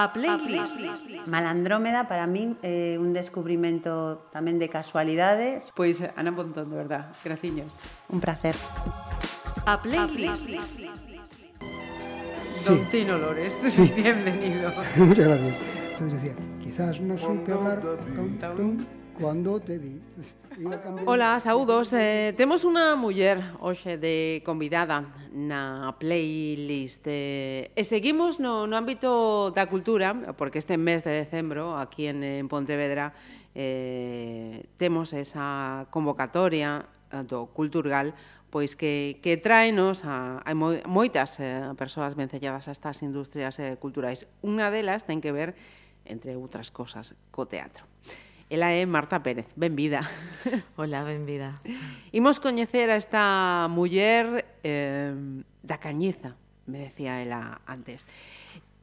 A playlist. Malandrómeda para min é un descubrimento tamén de casualidades. Pois Ana Pontón, de verdad, graciños. Un placer. A playlist. Don Tino Lores, bienvenido. Muchas gracias. Entonces decía, quizás no supe hablar tum, tum, Cuando te vi. Iba Ola, saúdos. Eh, temos unha muller hoxe de convidada na playlist. Eh, e seguimos no, no ámbito da cultura, porque este mes de decembro, aquí en, en Pontevedra, eh, temos esa convocatoria eh, do Culturgal pois que, que traenos a, a moitas eh, persoas vencelladas a estas industrias eh, culturais. Unha delas ten que ver, entre outras cosas, co teatro. Ela é Marta Pérez. Benvida. Hola, benvida. Imos coñecer a esta muller eh, da Cañiza, me decía ela antes.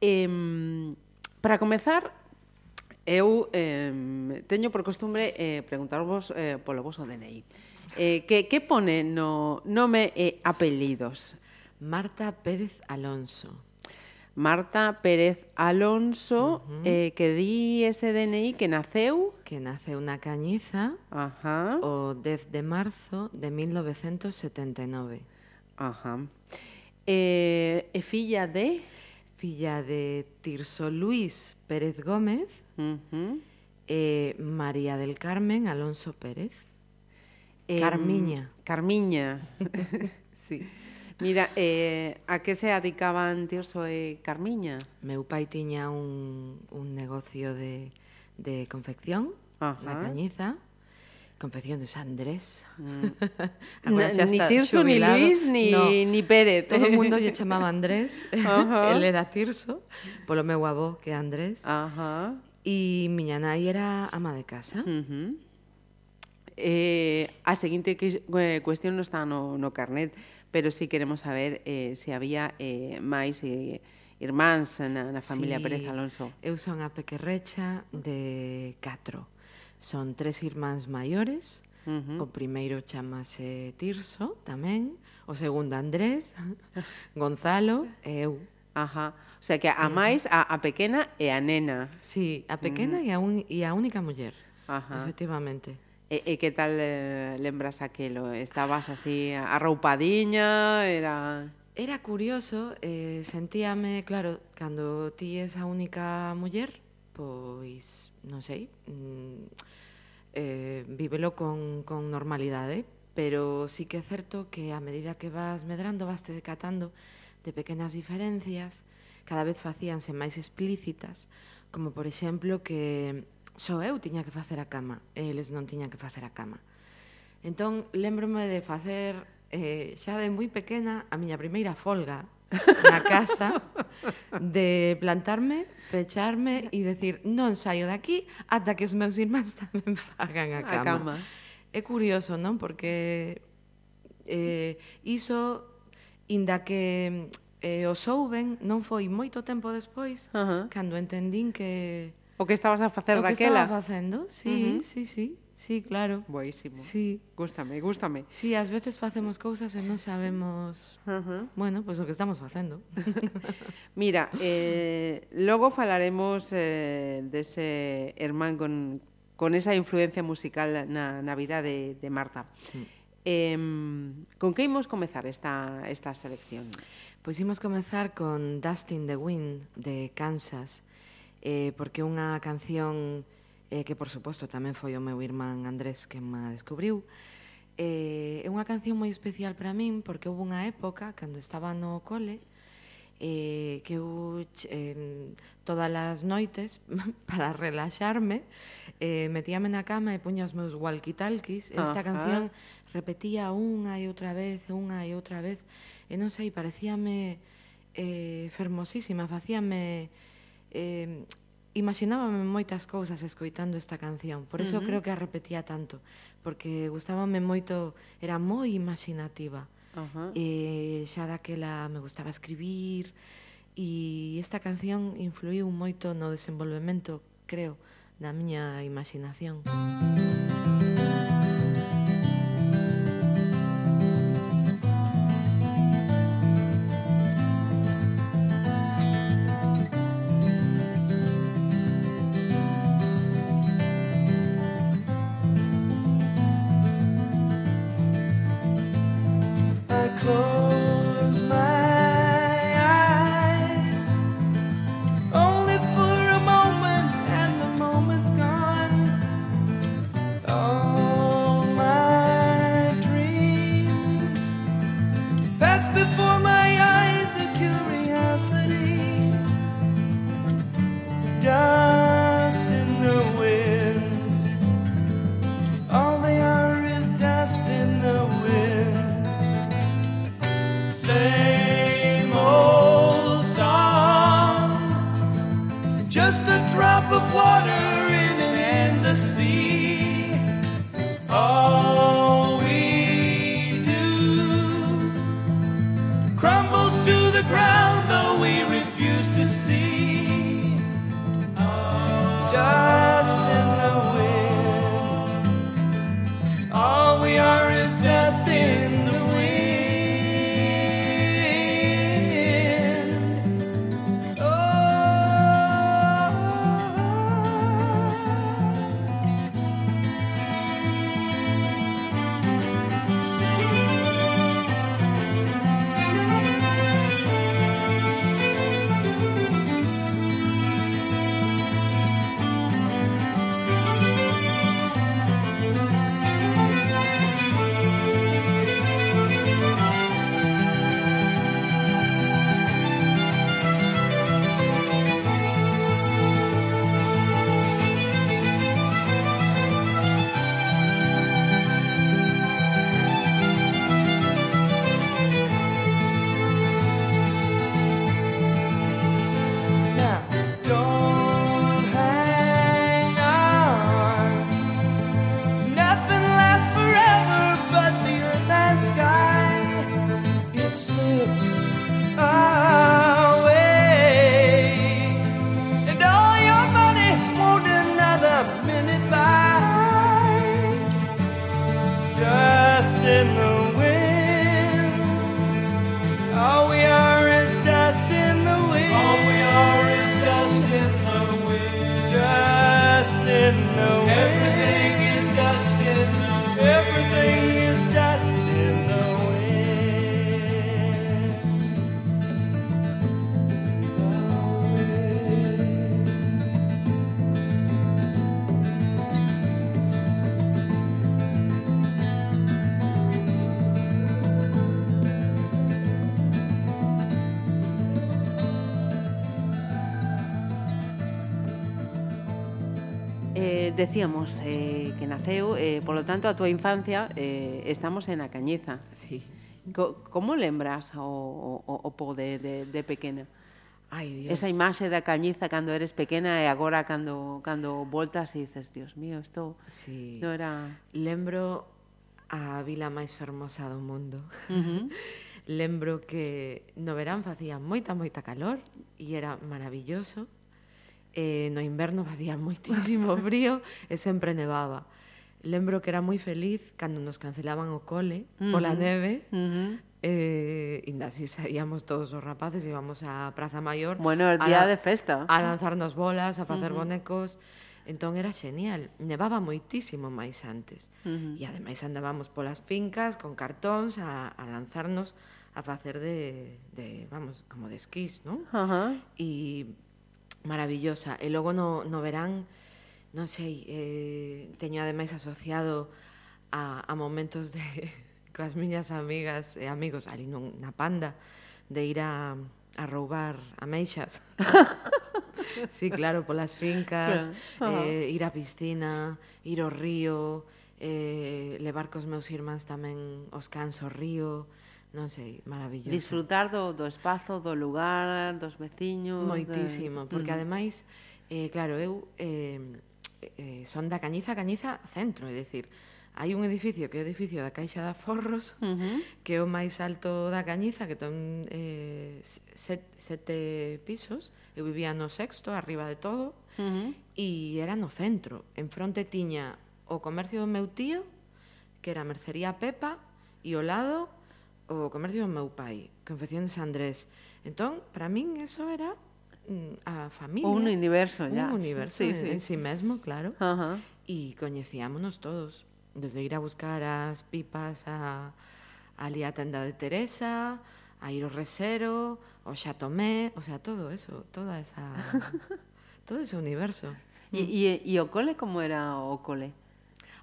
Eh, para comezar, eu eh, teño por costumbre eh, preguntarvos eh, polo voso DNI. Eh, que, que pone no nome e apelidos? Marta Pérez Alonso. Marta Pérez Alonso, uh -huh. eh, que di ese DNI que naceu... Que naceu na Cañiza Ajá. o 10 de marzo de 1979. Ajá. Eh, e filla de... Filla de Tirso Luis Pérez Gómez Uh -huh. e María del Carmen Alonso Pérez. Carmiña. Carmiña. sí. Mira, eh, a que se adicaban Tirso e Carmiña? Meu pai tiña un, un negocio de, de confección Ajá. na Cañiza, confección de Sandrés. Mm. Agora xa ni Tirso, xubilado. ni Luis, ni, no, ni Pérez. Todo o mundo lle chamaba Andrés, Ajá. el era Tirso, polo meu avó que é Andrés. Ajá. E miña nai era ama de casa. Uh -huh. eh, a seguinte que, eh, cuestión non está no, no carnet, pero sí queremos saber eh, se había eh, máis eh, irmáns na, na familia sí, Pérez Alonso. Eu son a pequerrecha de 4. Son tres irmáns maiores, Uh -huh. O primeiro chamase Tirso tamén, o segundo Andrés, Gonzalo e eu. Ajá. O sea que a máis a, a pequena e a nena. Sí, a pequena uh -huh. e, a un, e a única muller. Ajá. Efectivamente. E, e que tal eh, lembras aquelo? Estabas así arroupadiña, era... Era curioso, eh, sentíame, claro, cando ti és a única muller, pois, non sei, mm, eh, vívelo con, con normalidade, pero sí que é certo que a medida que vas medrando, vas te decatando de pequenas diferencias, cada vez facíanse máis explícitas, como por exemplo que só eu tiña que facer a cama, e eles non tiñan que facer a cama. Entón, lembrome de facer, eh, xa de moi pequena, a miña primeira folga na casa, de plantarme, pecharme e decir non saio daqui ata que os meus irmáns tamén fagan a cama. A cama. É curioso, non? Porque eh, iso, inda que eh, o souben, non foi moito tempo despois, uh -huh. cando entendín que O que estabas a facer, o O que estaba facendo, sí, uh -huh. sí, sí. Sí, claro. Boísimo. Sí. Gústame, gústame. Sí, ás veces facemos cousas e non sabemos, uh -huh. bueno, pois pues, o que estamos facendo. Mira, eh, logo falaremos eh, dese hermán con, con esa influencia musical na, na vida de, de Marta. Sí. Eh, con que imos comezar esta, esta selección? Pois pues imos comezar con Dustin the Wind de Kansas, eh, porque unha canción eh, que, por suposto, tamén foi o meu irmán Andrés que me descubriu. Eh, é unha canción moi especial para min porque houve unha época, cando estaba no cole, eh, que eu eh, todas as noites para relaxarme eh, metíame na cama e puña os meus walkie-talkies esta Ajá. canción repetía unha e outra vez unha e outra vez e non sei, parecíame eh, fermosísima facíame eh, imaginábame moitas cousas escoitando esta canción, por eso uh -huh. creo que a repetía tanto, porque gustábame moito, era moi imaginativa. Uh -huh. E xa daquela me gustaba escribir e esta canción influiu moito no desenvolvemento, creo, da miña imaginación. Uh -huh. decíamos eh, que naceu, eh, polo tanto, a túa infancia eh, estamos en A Cañiza. Sí. Co, como lembras o, o, o po de, de, de pequena? Ai, Dios. Esa imaxe da cañiza cando eres pequena e agora cando, cando voltas e dices, Dios mío, isto sí. non era... Lembro a vila máis fermosa do mundo. Uh -huh. Lembro que no verán facía moita, moita calor e era maravilloso eh, no inverno facía moitísimo frío e sempre nevaba. Lembro que era moi feliz cando nos cancelaban o cole uh -huh. pola neve. Uh -huh. Eh, inda así saíamos todos os rapaces, íbamos á Praza Maior. Bueno, el día a, de festa. A lanzarnos bolas, a facer uh -huh. bonecos. Entón era xenial, nevaba moitísimo máis antes. Uh -huh. E ademais andábamos polas fincas con cartóns a, a lanzarnos a facer de, de, vamos, como de esquís, non? Uh -huh. E maravillosa. E logo no, no verán, non sei, eh, teño ademais asociado a, a momentos de coas miñas amigas e amigos ali non, na panda de ir a, a roubar ameixas. sí, claro, polas fincas, claro. eh, ir á piscina, ir ao río, eh, levar cos meus irmáns tamén os cans ao río, non sei, maravilloso. Disfrutar do, do espazo, do lugar, dos veciños... Moitísimo, de... porque ademais, eh, claro, eu eh, eh, son da Cañiza, Cañiza centro, é dicir, hai un edificio que é o edificio da Caixa da Forros, uh -huh. que é o máis alto da Cañiza, que ten eh, set, sete pisos, eu vivía no sexto, arriba de todo, uh -huh. e era no centro. En fronte tiña o comercio do meu tío, que era a Mercería Pepa, e ao lado o comercio do meu pai, Confección de Sandrés. Entón, para min eso era mm, a familia. Un universo, ya. Un universo sí, en, sí. en sí mesmo, claro. Uh -huh. E coñecíamonos todos. Desde ir a buscar as pipas a, ali a tenda de Teresa, a ir ao resero, ao xatomé, o sea, todo eso, toda esa... todo ese universo. E, e, e o cole como era o cole?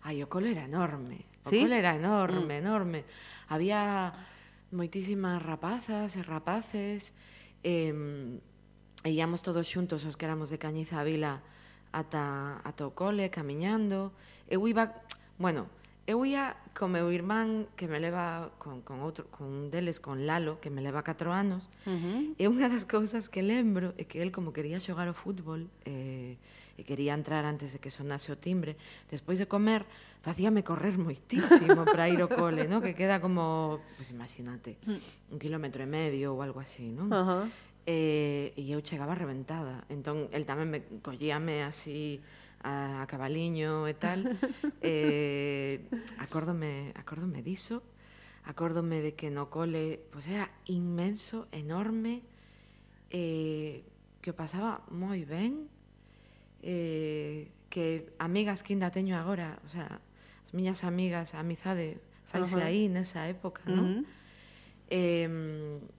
Ai, o cole era enorme. O ¿Sí? cole era enorme, mm. enorme. Había moitísimas rapazas e rapaces, eh, e íamos todos xuntos os que éramos de Cañiza a Vila ata, ata o cole, camiñando. Eu iba, bueno, eu ia con meu irmán que me leva con, con outro, con un deles, con Lalo, que me leva 4 anos, uh -huh. e unha das cousas que lembro é que el como quería xogar ao fútbol, eh, e quería entrar antes de que sonase o timbre, despois de comer, facíame correr moitísimo para ir ao cole, ¿no? que queda como, pues imagínate, mm. un kilómetro e medio ou algo así, non? Uh eh, -huh. E, e eu chegaba reventada. Entón, el tamén me collíame así a, a cabaliño e tal. e, eh, acórdome, acórdome diso, acórdome de que no cole pois pues era inmenso, enorme, eh, que o pasaba moi ben, eh, que amigas que ainda teño agora, o sea, as miñas amigas, a amizade faise aí nesa época, uh -huh. non? Eh,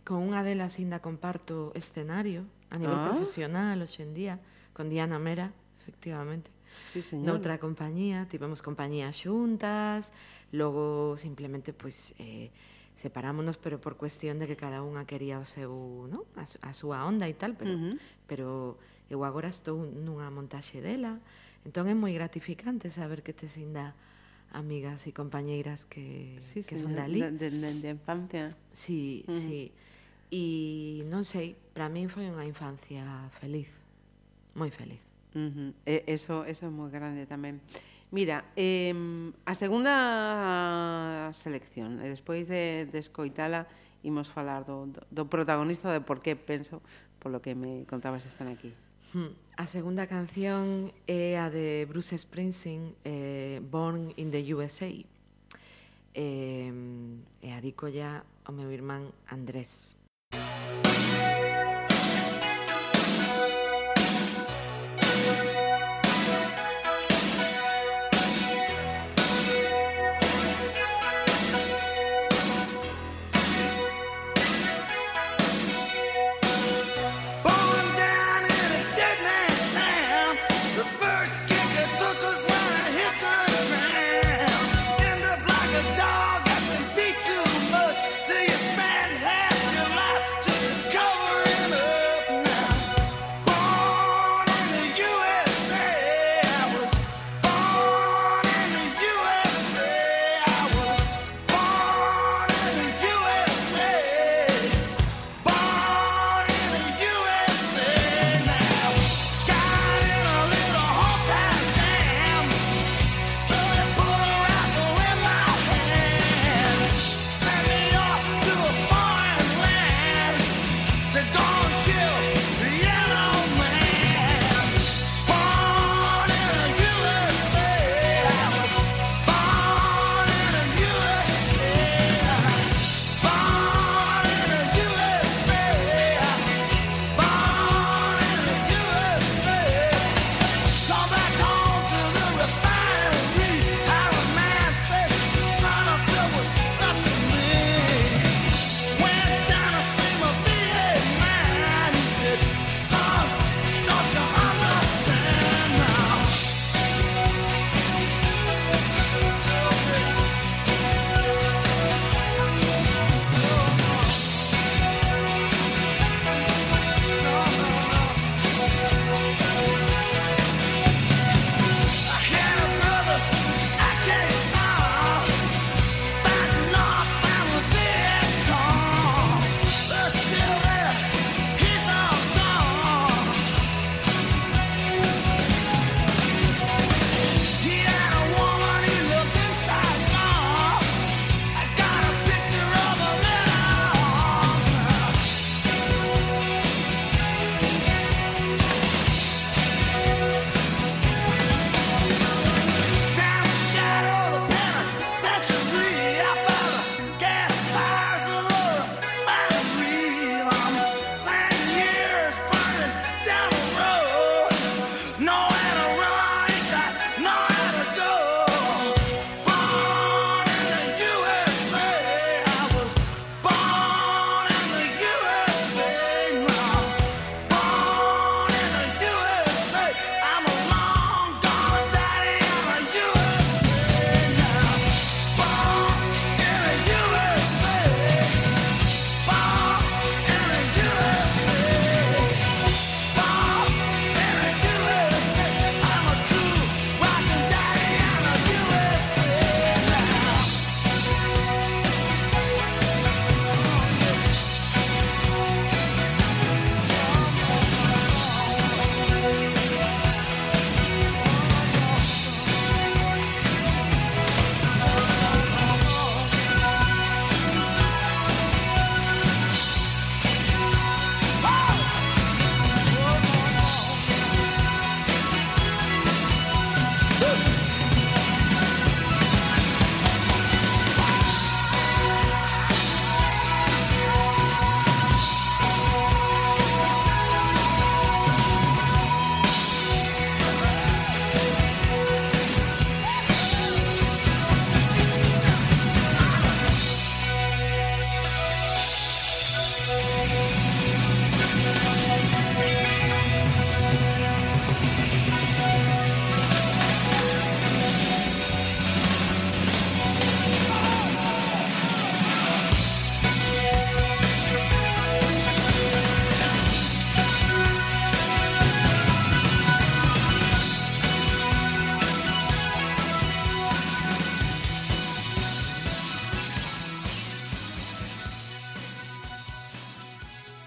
con unha delas ainda comparto escenario a nivel ah. profesional hoxendía, con Diana Mera, efectivamente. Sí, señor. Noutra compañía, tivemos compañía xuntas, logo simplemente pois pues, eh separámonos pero por cuestión de que cada unha quería o seu, ¿no? a, a súa onda e tal, pero uh -huh. pero Eu agora estou nunha montaxe dela, entón é moi gratificante saber que tes ainda amigas e compañeiras que, sí, que son dali. De, de, de, de infancia. Sí, uh -huh. sí. E non sei, para min foi unha infancia feliz, moi feliz. Uh -huh. eso, eso é moi grande tamén. Mira, eh, a segunda selección, e despois de, de escoitala, imos falar do, do, do protagonista de por que penso, polo que me contabas están aquí. Hmm. A segunda canción é a de Bruce Springsteen, eh, Born in the USA. Eh, e adico ya ao meu irmán Andrés. Música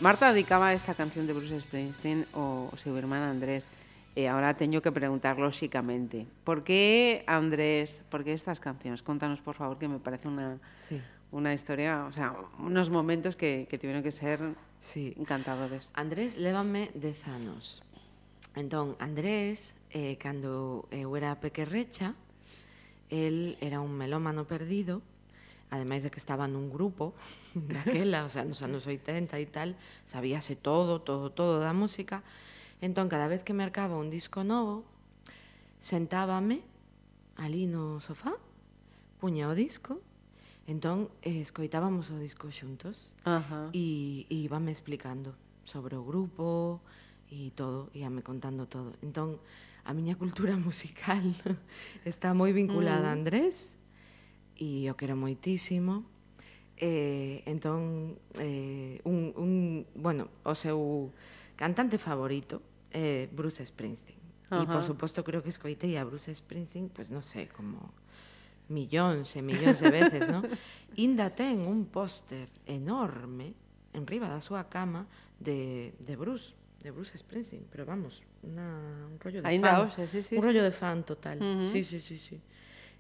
Marta dedicaba esta canción de Bruce Springsteen ao seu irmán Andrés. E agora teño que preguntar lóxicamente. Por que, Andrés, por que estas cancións? Contanos, por favor, que me parece unha, sí. una historia, o sea, unos momentos que, que tiveron que ser sí. encantadores. Andrés, lévame dez anos. Entón, Andrés, eh, cando eu era pequerrecha, el era un melómano perdido, ademais de que estaba nun grupo daquela, o sea, nos anos 80 e tal, sabíase todo, todo, todo da música. Entón, cada vez que mercaba un disco novo, sentábame ali no sofá, puña o disco, entón eh, escoitábamos o disco xuntos Ajá. e, e íbame explicando sobre o grupo e todo, íame contando todo. Entón, a miña cultura musical está moi vinculada a mm. Andrés, e o quero moitísimo. Eh, entón, eh, un, un, bueno, o seu cantante favorito é eh, Bruce Springsteen. Uh -huh. E, por suposto, creo que escoitei a Bruce Springsteen, pois pues, non sei, como millóns e millóns de veces, non? Inda ten un póster enorme en riba da súa cama de, de Bruce, de Bruce Springsteen, pero vamos, una, un rollo de Ainda fan. Hoxe, sí, sí, un rollo sí. de fan total. Uh -huh. Sí, sí, sí, sí.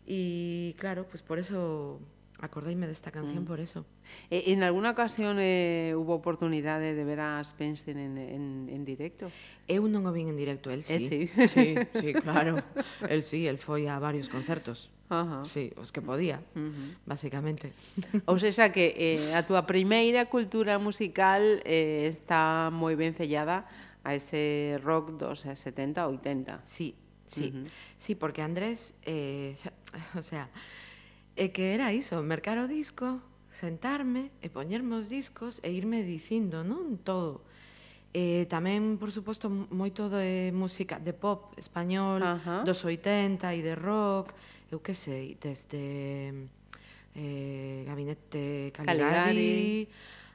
Y claro, pues por eso acordeime desta canción mm. por eso. E, en alguna ocasión eh, hubo oportunidade de ver a Spencer en, en, en directo? Eu non o vin en directo, el sí. El sí. sí, sí, claro. El sí, el foi a varios concertos. Ajá. Sí, os que podía, uh -huh. basicamente. Ou seja, que eh, a túa primeira cultura musical eh, está moi ben sellada a ese rock dos eh, 70, 80. Sí, Sí, uh -huh. sí porque Andrés, eh, xa, o sea, é que era iso, mercar o disco, sentarme eh, e poñerme os discos e irme dicindo, non todo. Eh, tamén, por suposto, moito de música de pop español, uh -huh. dos 80 e de rock, eu que sei, desde eh, Gabinete Caligari, Caligari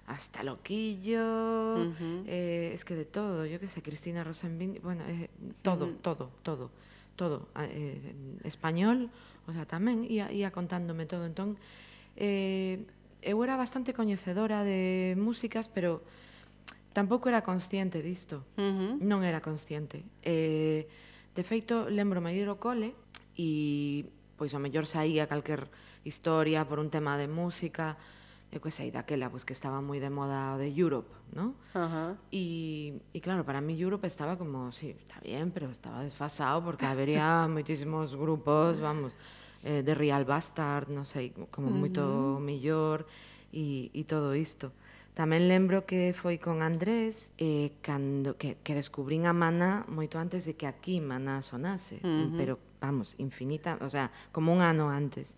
hasta loquillo, uh -huh. eh, es que de todo, yo qué sé, Cristina Rosenbin, bueno, eh, todo, uh -huh. todo, todo, todo, eh, español, o sea, tamén ia, ia contándome todo, entón, eh, eu era bastante coñecedora de músicas, pero tampouco era consciente disto, uh -huh. non era consciente. Eh, de feito, lembro me ir ao cole e, pois, o mellor saía calquer historia por un tema de música, E que sei, daquela pois que estaba moi de moda o de Europe, ¿no? Uh -huh. e, e claro, para mí Europe estaba como, sí, está bien, pero estaba desfasado porque habería moitísimos grupos, vamos, eh, de Real Bastard, non sei, como uh -huh. moito mellor e, e todo isto. Tamén lembro que foi con Andrés eh, cando, que, que descubrín a Maná moito antes de que aquí Maná sonase, uh -huh. pero, vamos, infinita, o sea, como un ano antes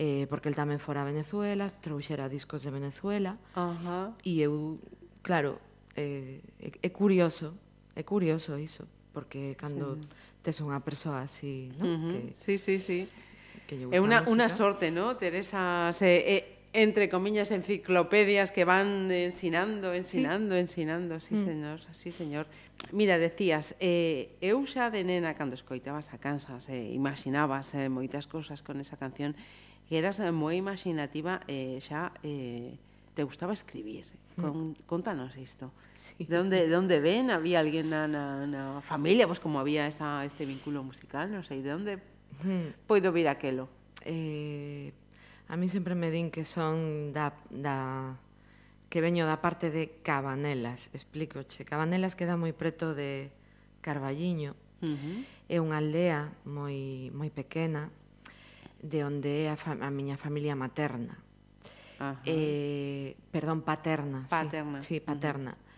eh, porque el tamén fora a Venezuela, trouxera discos de Venezuela, uh -huh. e eu, claro, eh, é, é curioso, é curioso iso, porque cando sí. tes unha persoa así, non? Uh -huh. que, sí, sí, sí. Que lle gusta é unha, unha sorte, non? Ter esas, eh, eh, entre comillas, enciclopedias que van ensinando, ensinando, sí. ensinando, sí, mm. señor, sí, señor. Mira, decías, eh, eu xa de nena cando escoitabas a Kansas, eh, imaginabas eh, moitas cousas con esa canción, que eras eh, moi imaginativa e eh, xa eh, te gustaba escribir. Hmm. Con, contanos isto. Sí. De onde, de onde ven? Había alguén na, na, na familia? Pois pues como había esta, este vínculo musical? Non sei, de onde hmm. poido vir aquelo? Eh, a mí sempre me din que son da, da que veño da parte de Cabanelas, explícoche. Cabanelas queda moi preto de Carballiño. Uh -huh. É unha aldea moi moi pequena, de onde é a, fa a miña familia materna. Ajá. Eh, perdón, paterna. Paterna. Sí, sí paterna. Uh -huh.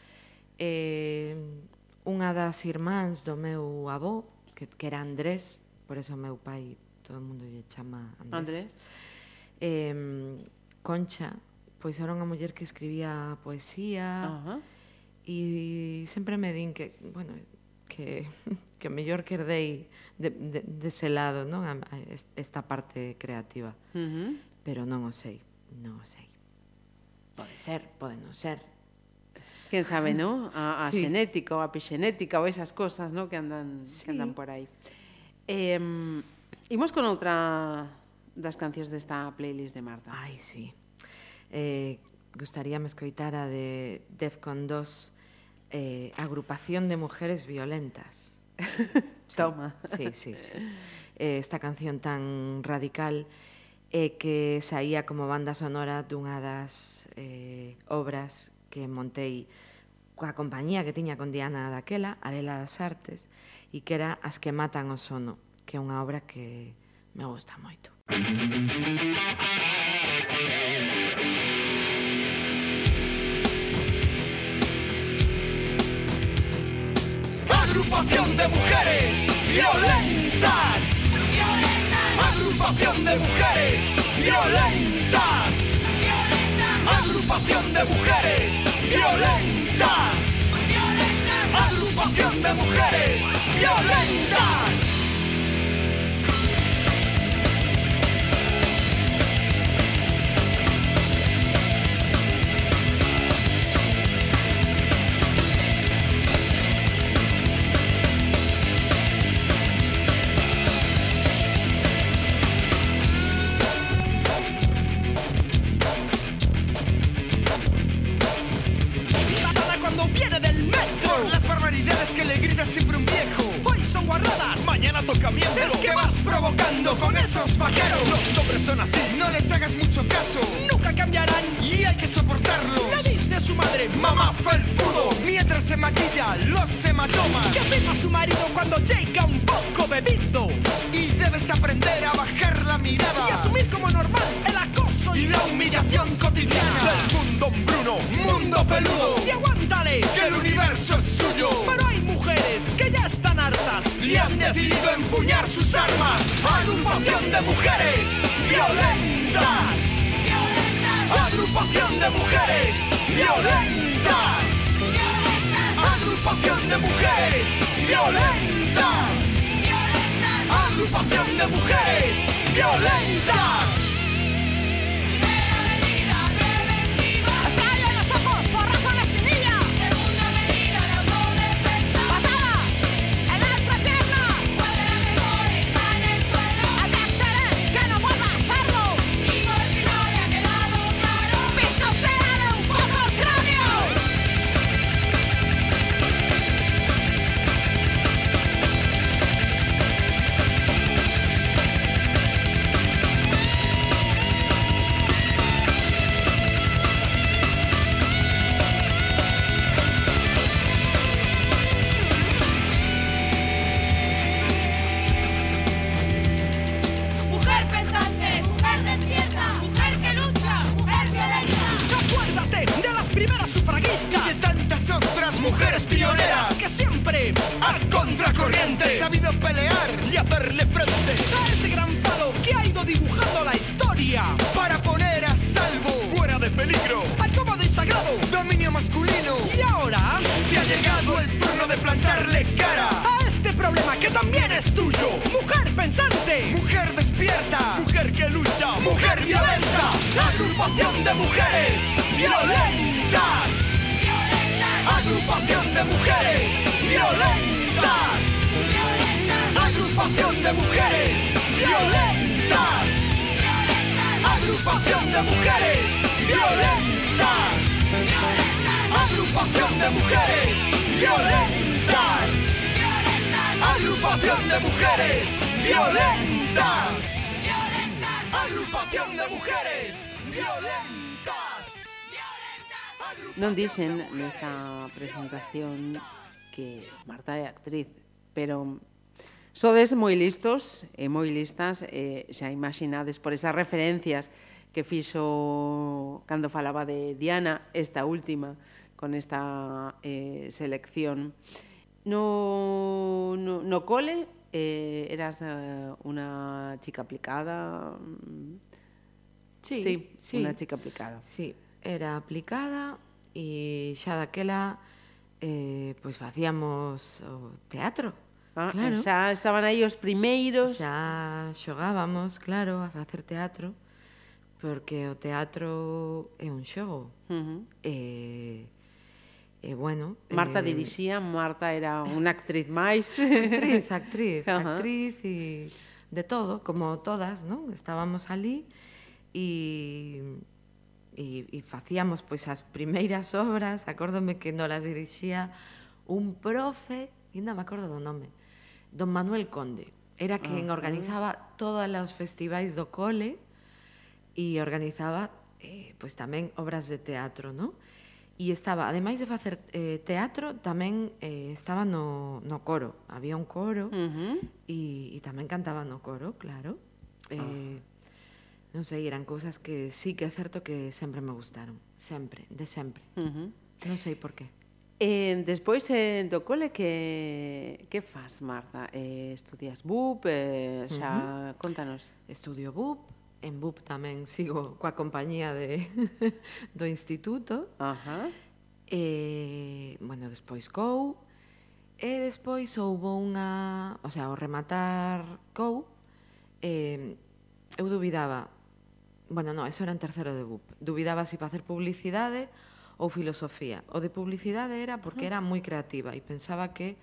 eh, unha das irmáns do meu avó, que, que era Andrés, por eso meu pai, todo o mundo lle chama Andrés. Andrés. Eh, Concha, pois era unha muller que escribía poesía, uh -huh. e sempre me din que, bueno, que, que mellor que herdei de, de, dese lado, non? Esta parte creativa. Uh -huh. Pero non o sei, non o sei. Pode ser, pode non ser. Quen sabe, non? A, a sí. xenética ou a epigenética ou esas cosas, non? Que andan, sí. que andan por aí. Eh, imos con outra das cancións desta playlist de Marta. Ai, sí. Eh, gustaríame escoitar a de Defcon 2 eh, agrupación de mujeres violentas. sí, Toma. Sí, sí, sí. Eh, esta canción tan radical eh, que saía como banda sonora dunha das eh, obras que montei coa compañía que tiña con Diana daquela, Arela das Artes, e que era As que matan o sono, que é unha obra que me gusta moito. Música Agrupación de mujeres violentas. Agrupación de mujeres violentas. Agrupación de mujeres violentas. Agrupación de mujeres violentas. Los hombres son así, no les hagas mucho caso. Nunca cambiarán y hay que soportarlo. Le dice su madre, mamá felpudo Mientras se maquilla los hematomas. Que firma su marido cuando llega un poco bebido. Y debes aprender a bajar la mirada. Y asumir como normal el acoso y la humillación cotidiana. Del mundo Bruno, mundo peludo. Y aguántale, que el universo es suyo. Pero hay mujeres que ya están Y han decidido empuñar sus armas. Agrupación de mujeres violentas. Agrupación de mujeres violentas. Agrupación de mujeres violentas. Agrupación de mujeres violentas de plantarle cara a este problema que también es tuyo. Mujer pensante, mujer despierta, mujer que lucha, mujer violenta, agrupación de mujeres violentas. Agrupación de mujeres violentas. Agrupación de mujeres violentas. Agrupación de mujeres violentas. Agrupación de mujeres violentas. Agrupación de mujeres violentas. Agrupación de mujeres violentas. Non dixen nesta presentación que Marta é actriz, pero sodes moi listos e moi listas, e xa imaginades por esas referencias que fixo cando falaba de Diana, esta última, con esta eh, selección. No, no, no cole, eh, eras eh, una chica aplicada. Sí, sí, sí, una chica aplicada. Sí, era aplicada e xa daquela eh, pois facíamos o teatro. Ah, claro. Xa estaban aí os primeiros. Xa xogábamos, claro, a facer teatro, porque o teatro é un xogo. Uh -huh. eh, E bueno, Marta eh, dirixía, Marta era unha actriz máis. Actriz, actriz, actriz e de todo, como todas, non? Estábamos ali e e, e facíamos pois as primeiras obras, acórdome que non las dirixía un profe, ainda me acordo do nome, don Manuel Conde. Era quen uh -huh. organizaba todos os festivais do cole e organizaba eh, pois tamén obras de teatro, non? e estaba, ademais de facer eh, teatro, tamén eh, estaba no, no coro. Había un coro uh -huh. e, e tamén cantaba no coro, claro. Eh, oh. Non sei, eran cousas que sí que é certo que sempre me gustaron. Sempre, de sempre. Uh -huh. Non sei por qué. Eh, despois eh, do cole que que fas, Marta? Eh, estudias BUP, eh, xa uh -huh. contanos. Estudio BUP, en BUP tamén sigo coa compañía de, do instituto. Ajá. E, bueno, despois COU. E despois houbo unha... O sea, ao rematar COU, eh, eu dubidaba... Bueno, non, eso era en terceiro de BUP. Dubidaba se si facer publicidade ou filosofía. O de publicidade era porque era moi creativa e pensaba que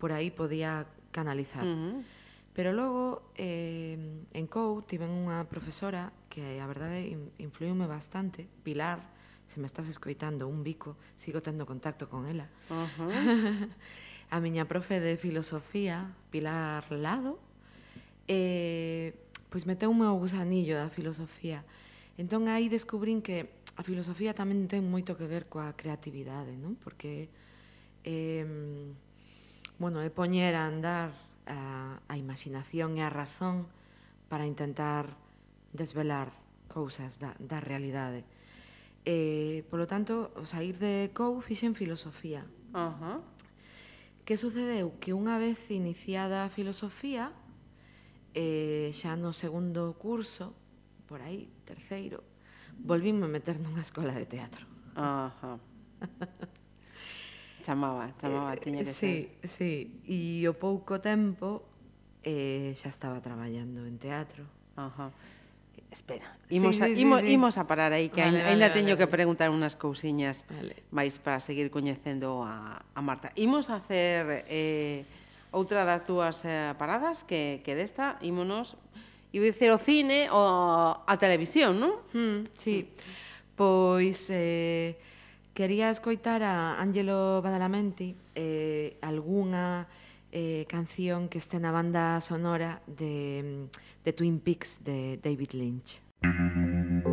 por aí podía canalizar. Uh -huh. Pero logo, eh, en COU, tiven unha profesora que, a verdade, influiume bastante, Pilar, se me estás escoitando un bico, sigo tendo contacto con ela. Uh -huh. a miña profe de filosofía, Pilar Lado, eh, pois meteume o gusanillo da filosofía. Entón aí descubrín que a filosofía tamén ten moito que ver coa creatividade, non? Porque eh, bueno, é poñer a andar a, a imaginación e a razón para intentar desvelar cousas da, da realidade. E, polo tanto, o sair de Cou fixen filosofía. Uh -huh. Que sucedeu? Que unha vez iniciada a filosofía, eh, xa no segundo curso, por aí, terceiro, volvíme a meter nunha escola de teatro. Ajá. Uh -huh. Chamaba, chamaba, eh, tiña que sí, ser. Sí, sí, e o pouco tempo eh, xa estaba traballando en teatro. Ajá. Espera, imos, sí, a, sí, imos, sí. imos a parar aí, que vale, ainda, vale, vale, teño vale. que preguntar unhas cousiñas vale. máis para seguir coñecendo a, a Marta. Imos a hacer eh, outra das túas eh, paradas, que, que desta, ímonos, iba dicir o cine ou a televisión, non? Hmm, sí, pois... Eh, Quería escoitar a Ángelo Badalamenti eh, algunha eh, canción que este na banda sonora de, de Twin Peaks de David Lynch. Mm -hmm.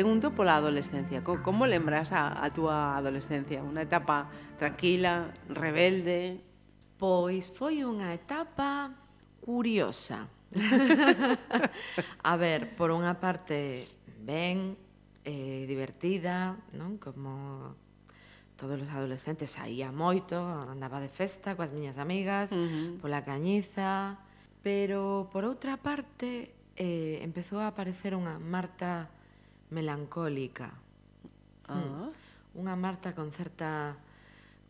pregunto pola adolescencia, como lembras a, a túa adolescencia? Unha etapa tranquila, rebelde? Pois foi unha etapa curiosa. a ver, por unha parte, ben, eh, divertida, non? Como todos os adolescentes saía moito, andaba de festa coas miñas amigas, uh -huh. pola cañiza, pero por outra parte eh, empezou a aparecer unha Marta melancólica. Ah. Mm. Unha Marta con certa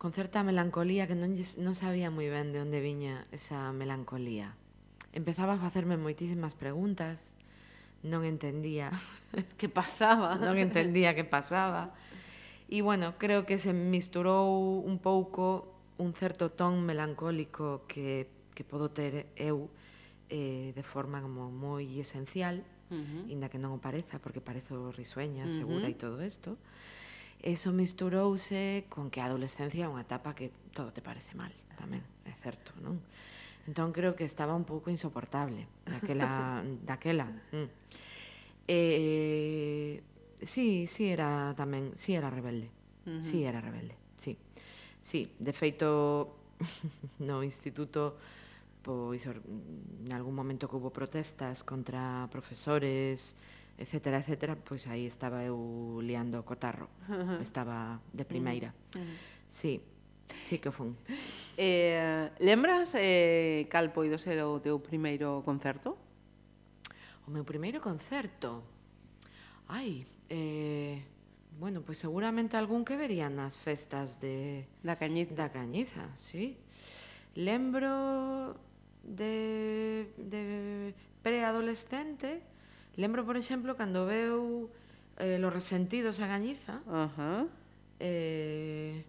con certa melancolía que non, non sabía moi ben de onde viña esa melancolía. Empezaba a facerme moitísimas preguntas, non entendía que pasaba, non entendía que pasaba. E bueno, creo que se misturou un pouco un certo ton melancólico que, que podo ter eu eh, de forma como moi esencial, -huh. inda que non o pareza, porque parezo risueña, uh -huh. segura e todo isto. Eso misturouse con que a adolescencia é unha etapa que todo te parece mal, tamén, é certo, non? Entón creo que estaba un pouco insoportable daquela daquela. Mm. Eh, sí, sí era tamén, sí era rebelde. Uh -huh. Sí era rebelde, sí. Sí, de feito no instituto pois en algún momento que hubo protestas contra profesores, etcétera, etcétera, pois aí estaba eu liando o cotarro. Estaba de primeira. Mm. Sí, sí que fun. Eh, lembras eh, cal poido ser o teu primeiro concerto? O meu primeiro concerto? Ai, eh, bueno, pois seguramente algún que verían nas festas de... Da Cañiza. Da Cañiza, sí. Lembro de, de preadolescente, lembro, por exemplo, cando veu eh, Los Resentidos a Gañiza, uh -huh. eh,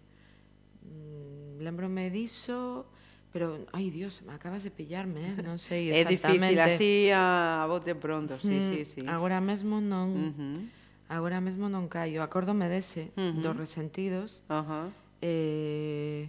mm, lembrome diso, pero, ai, Dios, me acabas de pillarme, eh? non sei exactamente. É difícil, así a, a bote pronto, sí, mm, sí, sí. Agora mesmo non... Uh -huh. Agora mesmo non caio, acórdome dese, uh -huh. dos resentidos. Uh -huh. eh...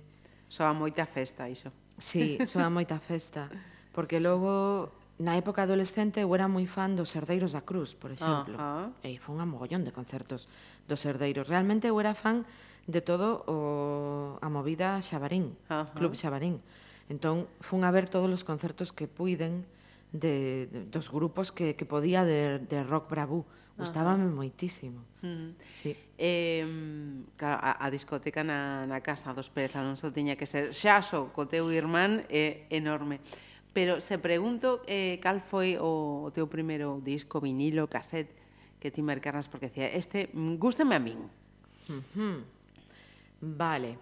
Soa moita festa iso. Sí, soa moita festa. Porque logo, na época adolescente, eu era moi fan dos Herdeiros da Cruz, por exemplo. Ah. E foi un mogollón de concertos dos Herdeiros. Realmente eu era fan de todo o, a movida Xabarín, ah, Club Xabarín. Entón, fun a ver todos os concertos que puiden de, de dos grupos que, que podía de, de rock bravú. Uh Gustábame Ajá. moitísimo. Mm. Sí. Eh, claro, a, a discoteca na, na casa dos Pérez Alonso tiña que ser xaso co teu irmán é eh, enorme. Pero se pregunto eh, cal foi o, o teu primeiro disco, vinilo, cassette que ti mercaras porque decía, este gústame a min. Uh. Vale.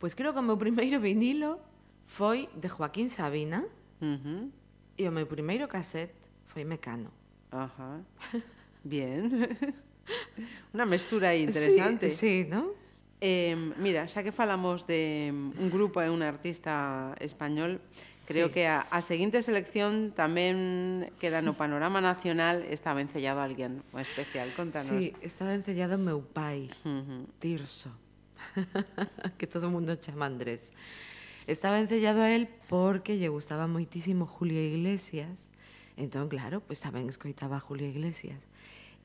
Pois creo que o meu primeiro vinilo foi de Joaquín Sabina uh e o meu primeiro cassette foi Mecano. Ajá. Uh -huh. Bien. Una mestura aí interesante. Sí, sí ¿no? Eh, mira, xa que falamos de un grupo e un artista español, creo sí. que a, a seguinte selección tamén queda no panorama nacional está vencellado alguén o especial, contanos. Sí, está vencellado meu pai, uh -huh. Tirso, que todo mundo chama Andrés. Estaba encellado a él porque lle gustaba moitísimo Julio Iglesias, Entón, claro, pois tamén escoitaba Julio Iglesias.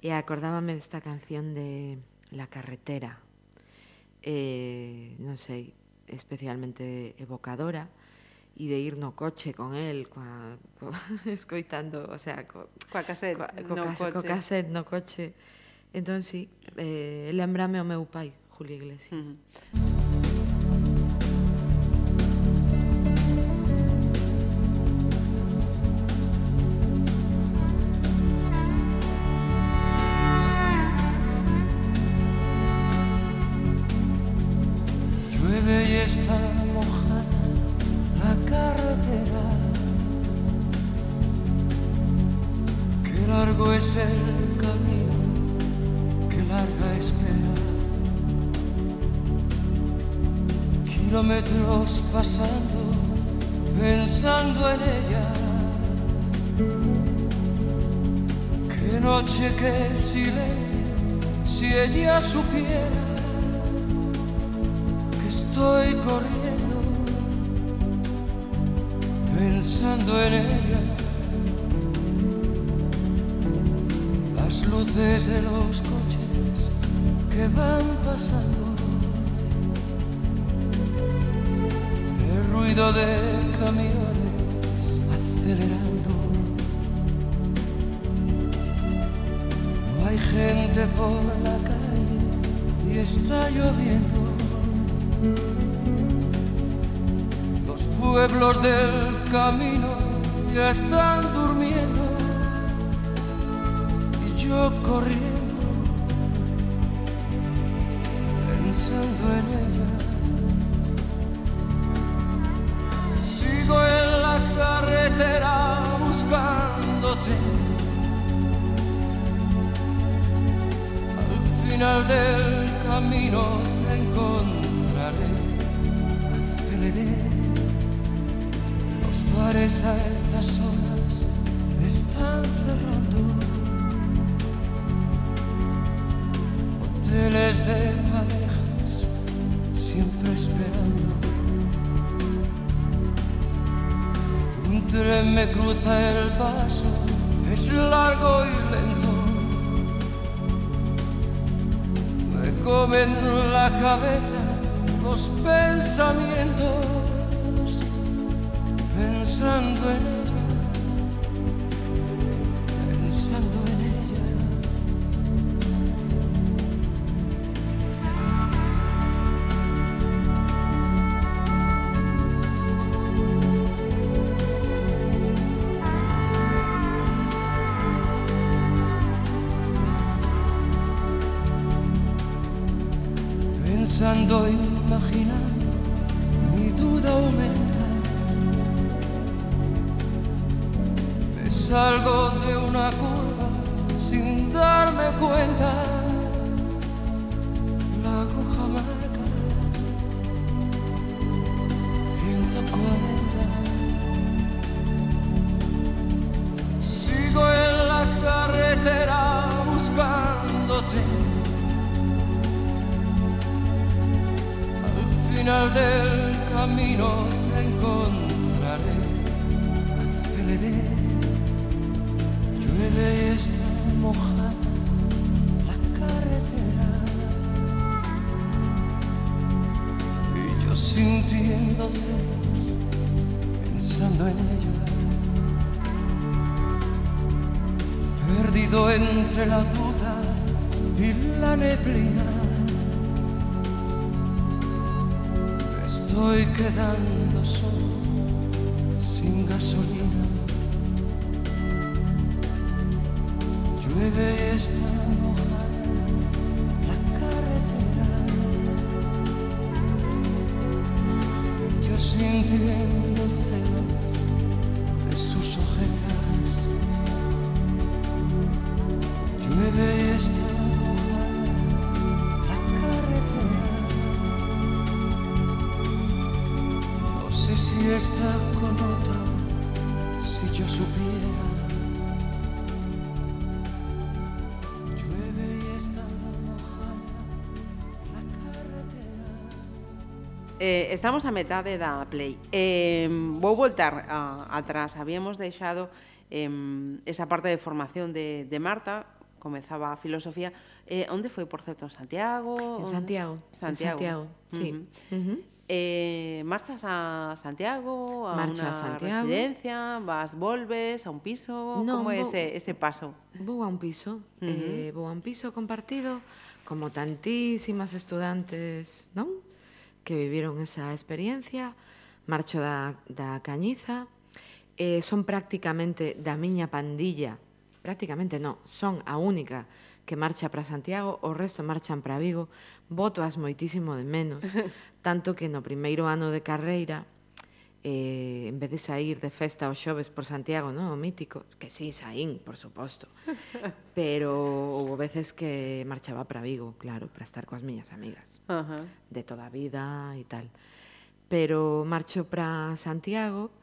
E acordábame desta canción de La carretera. Eh, non sei, especialmente evocadora e de ir no coche con el, coa, coa, escoitando, o sea, co, coa cassette, coa, co, no cas, coche. co cassette no coche. Entón, sí, eh, lembrame o meu pai, Julio Iglesias. Uh -huh. intentando imaginar Estamos a metade da Play. Eh, vou voltar a, atrás. Habíamos deixado eh, esa parte de formación de, de Marta, comezaba a filosofía. Eh, onde foi, por certo, Santiago? En Santiago. Santiago. En Santiago, sí. Uh -huh. Uh -huh. Eh, marchas a Santiago, a Marcho una a Santiago. residencia, vas, volves a un piso, no, como é ese, ese paso? Vou a un piso, uh -huh. eh, vou a un piso compartido, como tantísimas estudantes, non? que viviron esa experiencia, marcho da, da Cañiza, eh, son prácticamente da miña pandilla, prácticamente non, son a única que marcha para Santiago, o resto marchan para Vigo, voto as moitísimo de menos, tanto que no primeiro ano de carreira eh, en vez de sair de festa os xoves por Santiago, non? O mítico, que sí, saín, por suposto. Pero houve veces que marchaba para Vigo, claro, para estar coas miñas amigas. Uh -huh. De toda a vida e tal. Pero marcho para Santiago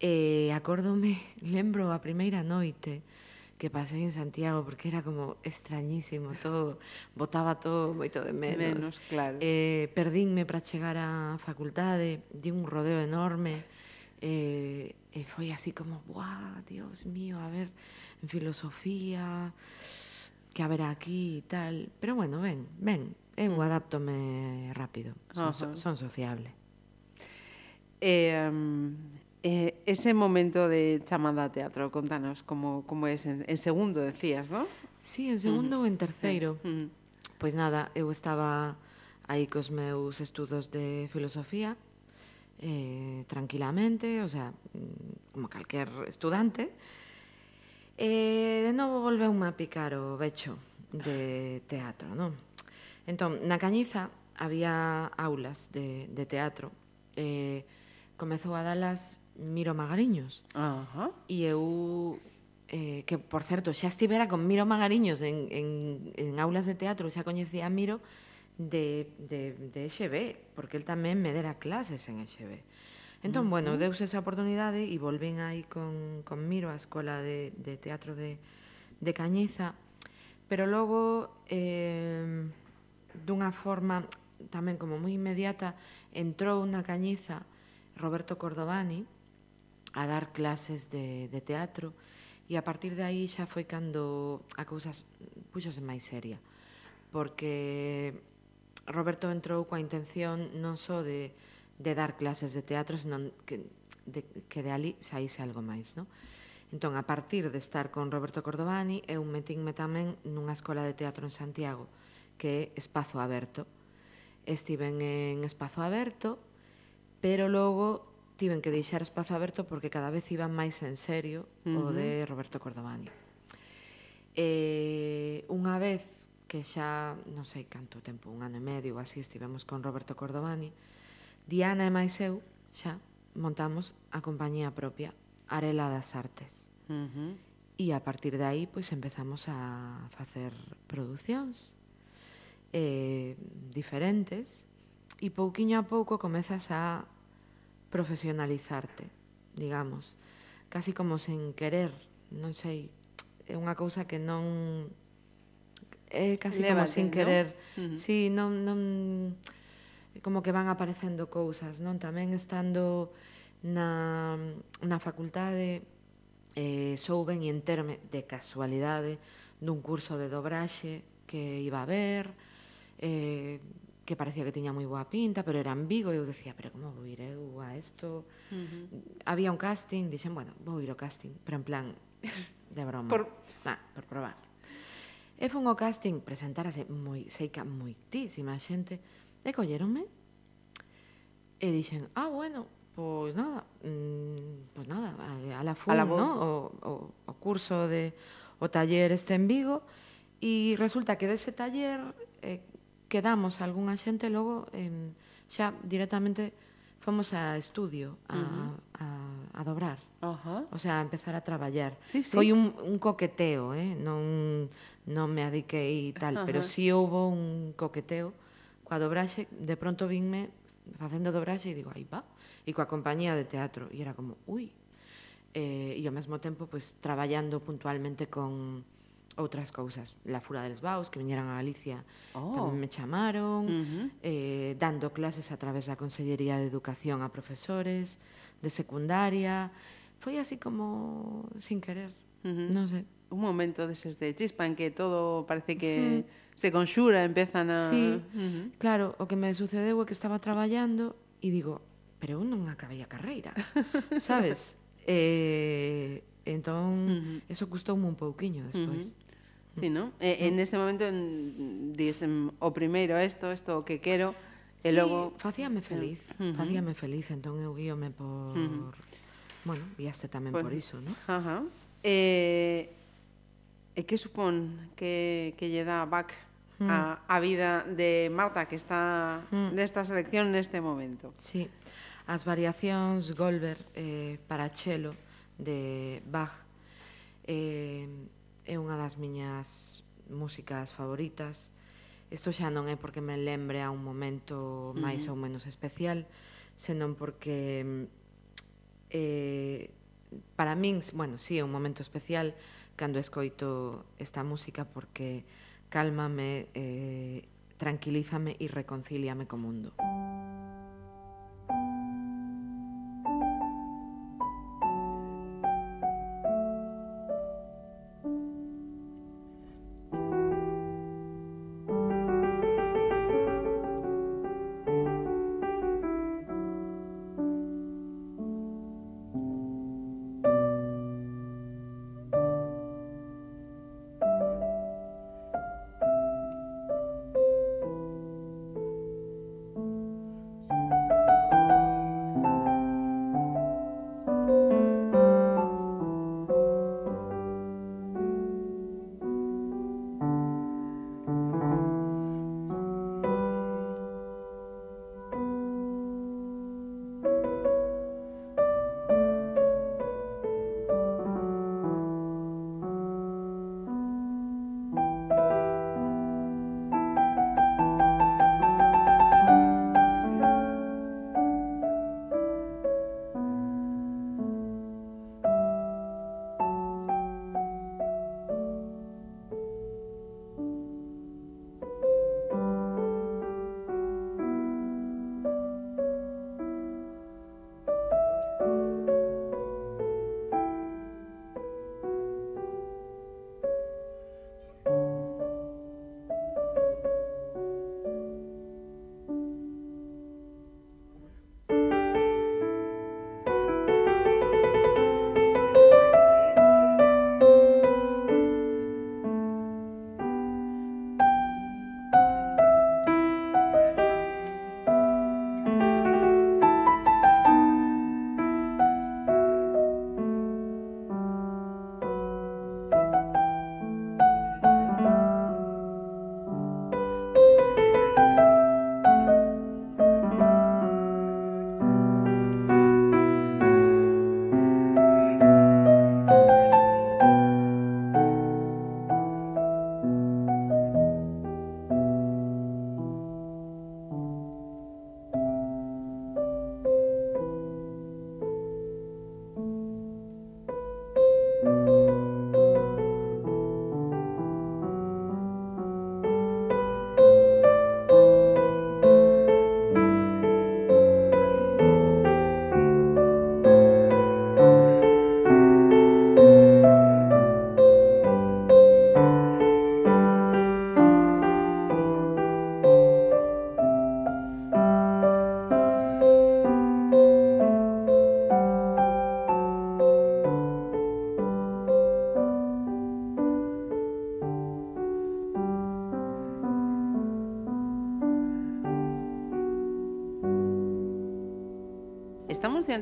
e eh, acórdome, lembro a primeira noite, que pasei en Santiago porque era como extrañísimo todo, botaba todo moito de menos. menos claro. Eh, perdínme para chegar á facultade, di un rodeo enorme. Eh, e foi así como, "Buah, Dios mío, a ver, en filosofía, que haberá aquí e tal". Pero bueno, ben, ben, eu mm. adaptome rápido, son, uh -huh. son sociable. Eh, um Eh, ese momento de chamada a teatro, contanos como, como es en, en segundo, decías, ¿no? Sí, en segundo uh -huh. ou en terceiro. Uh -huh. Pois nada, eu estaba aí cos meus estudos de filosofía, eh, tranquilamente, o sea, como calquer estudante, e eh, de novo volveu a picar o becho de teatro, non? Entón, na Cañiza había aulas de, de teatro, eh, comezou a dalas Miro Magariños. Ajá. E eu eh, que por certo xa estivera con Miro Magariños en, en, en aulas de teatro, xa coñecía a Miro de, de, de EXB, porque el tamén me dera clases en EXB. Entón, uh -huh. bueno, deuse esa oportunidade e volvín aí con, con Miro á Escola de, de Teatro de, de Cañiza, pero logo, eh, dunha forma tamén como moi inmediata, entrou na Cañiza Roberto Cordovani, a dar clases de, de teatro e a partir de aí xa foi cando a cousa puxose máis seria porque Roberto entrou coa intención non só de, de dar clases de teatro senón que de, que de ali saíse algo máis non? entón a partir de estar con Roberto Cordovani eu metínme tamén nunha escola de teatro en Santiago que é Espazo Aberto estiven en Espazo Aberto pero logo tiven que deixar espazo aberto porque cada vez iban máis en serio uh -huh. o de Roberto Cordovani. Eh, unha vez que xa, non sei canto tempo, un ano e medio así estivemos con Roberto Cordovani, Diana e máis eu xa montamos a compañía propia Arela das Artes. Uh -huh. E a partir de aí pois empezamos a facer producións eh, diferentes e pouquiño a pouco comezas a profesionalizarte, digamos, casi como sen querer, non sei, é unha cousa que non é casi como sen querer. Non? Uh -huh. Si, sí, non non como que van aparecendo cousas, non? Tamén estando na na facultade eh souben e enterme de casualidade dun curso de dobraxe que iba a ver eh que parecía que tiña moi boa pinta, pero era en Vigo, e eu decía, pero como vou ir eu a isto? Uh -huh. Había un casting, dixen, bueno, vou ir ao casting, pero en plan, de broma, por... Nah, por probar. E fun ao casting, presentarase moi, seica moitísima xente, e colleronme, e dixen, ah, bueno, pois nada, mm, pois nada, a, a la FUN, a la no? o, o, o curso de o taller este en Vigo, e resulta que dese taller eh, quedamos algunha xente logo eh, xa directamente fomos a estudio a, uh -huh. a, a dobrar. Uh -huh. O sea, a empezar a traballar. Sí, sí. Foi un, un coqueteo, eh? non, non me adiquei tal, uh -huh. pero si sí houbo un coqueteo coa dobraxe, de pronto vinme facendo dobraxe e digo, aí va, e coa compañía de teatro, e era como, ui, eh, e ao mesmo tempo, pues, traballando puntualmente con, outras cousas. La Fura dels Baus, que viñeran a Galicia, oh. tamén me chamaron, uh -huh. eh, dando clases a través da Consellería de Educación a profesores de secundaria. Foi así como sin querer, uh -huh. non sei. Un momento deses de chispa en que todo parece que uh -huh. se conxura, empezan a... Sí, uh -huh. claro, o que me sucedeu é que estaba traballando e digo, pero eu non acabei a carreira, sabes? eh, Entón, uh -huh. eso custoume un pouquiño despois. Uh -huh. Sí, ¿no? E, en ese momento en, dicen o primeiro isto, isto o que quero, e sí, logo facíame feliz, uh -huh. facíame feliz, entón eu guíome por uh -huh. bueno, guiaste tamén por, por iso, non? Ajá. Eh, e que supón que, que lle dá back mm. a, a vida de Marta que está mm. nesta selección neste momento? Sí, as variacións Goldberg eh, para Chelo, de Bach eh, é unha das miñas músicas favoritas isto xa non é porque me lembre a un momento máis uh -huh. ou menos especial senón porque eh, para min, bueno, si sí, é un momento especial cando escoito esta música porque cálmame, eh, tranquilízame e reconcíliame co mundo. Música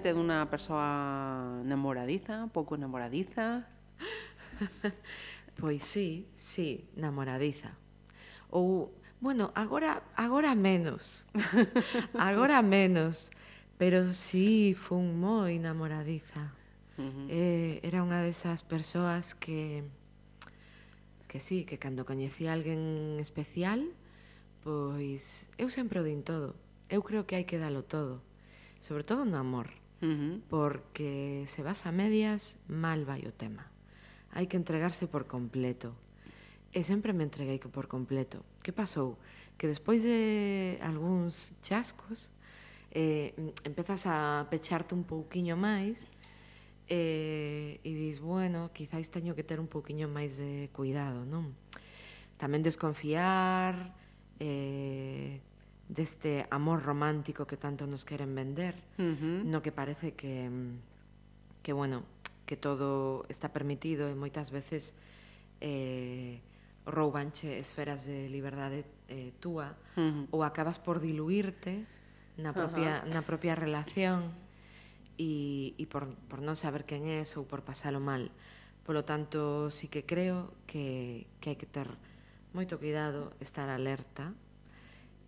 diante dunha persoa namoradiza, pouco namoradiza? pois sí, sí, namoradiza. Ou, bueno, agora agora menos. agora menos, pero sí fun moi namoradiza. Eh, era unha desas persoas que que sí, que cando coñecía alguén especial, pois eu sempre o din todo. Eu creo que hai que dalo todo, sobre todo no amor uh -huh. porque se vas a medias, mal vai o tema. Hai que entregarse por completo. Eh, e sempre me entreguei por completo. Que pasou? Que despois de algúns chascos, eh, empezas a pecharte un pouquiño máis eh, e dis, bueno, quizáis teño que ter un pouquiño máis de cuidado, non? Tamén desconfiar, eh, deste amor romántico que tanto nos queren vender, uh -huh. no que parece que que bueno, que todo está permitido e moitas veces eh roubanche esferas de liberdade eh, túa uh -huh. ou acabas por diluirte na propia uh -huh. na propia relación e e por por non saber quen és ou por pasalo mal. Polo tanto, sí que creo que que hai que ter moito cuidado, estar alerta,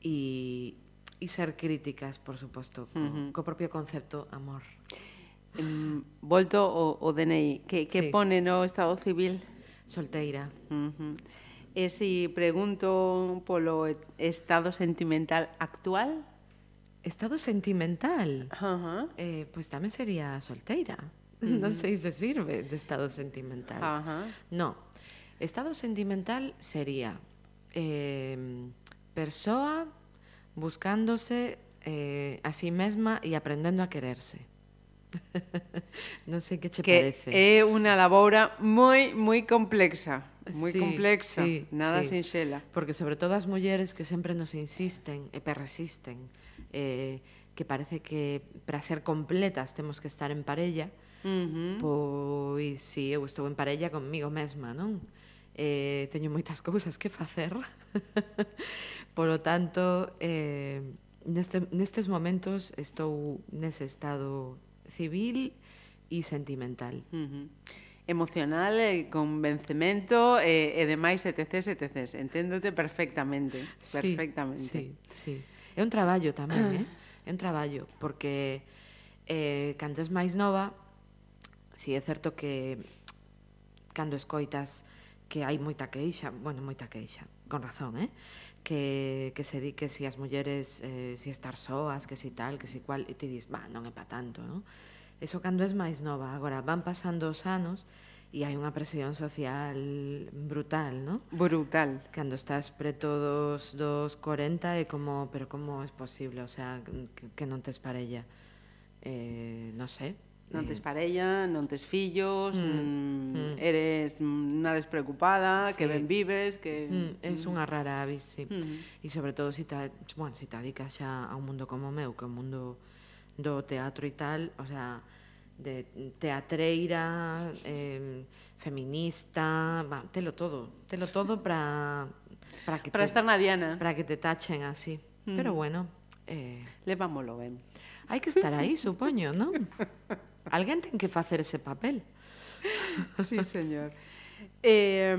y, y ser críticas, por suposto, co, uh -huh. co propio concepto amor. Um, volto o, o DNI, que, que sí. pone no Estado Civil? Solteira. Uh eh, -huh. E se si pregunto polo estado sentimental actual? Estado sentimental? Uh -huh. eh, pois pues tamén sería solteira. Uh -huh. Non sei se sirve de estado sentimental. Uh -huh. No. Estado sentimental sería... Eh, persoa buscándose eh, a sí mesma e aprendendo a quererse. non sei que che que parece. É unha laboura moi moi complexa, moi sí, complexa, sí, nada sí. sinxela. Porque sobre todo as mulleres que sempre nos insisten e persisten eh, que parece que para ser completas temos que estar en parella, uh -huh. pois si eu estou en parella comigo mesma, non? Uh eh, teño moitas cousas que facer. Polo tanto, eh, neste, nestes momentos estou nese estado civil e sentimental. Uh -huh. Emocional, eh, convencemento eh, e demais etc, etc. Enténdote perfectamente, perfectamente. Sí, sí, sí. É un traballo tamén, eh? É un traballo, porque eh, cando és máis nova, si é certo que cando escoitas que hai moita queixa, bueno, moita queixa, con razón, eh? Que, que se di que si as mulleres eh, si estar soas, que si tal, que si cual, e ti dis, va, non é pa tanto, non? Eso cando es máis nova. Agora, van pasando os anos e hai unha presión social brutal, non? Brutal. Cando estás preto dos, dos 40 é como, pero como é posible, o sea, que, que non tes parella? Eh, non sei, non tes mm. parella, non tes fillos, mm. Mm, mm. eres unha despreocupada, sí. que ben vives, que mm, es unha rara avis, sí. Mm. E sobre todo se si te, bueno, se si te dedicas xa a un mundo como o meu, que é un mundo do teatro e tal, o sea, de teatreira, eh, feminista, va, telo todo, telo todo para para que para estar na diana, para que te tachen así. Mm. Pero bueno, eh levámolo ben. Hai que estar aí, supoño, non? Alguén ten que facer ese papel. Sí, señor. Eh,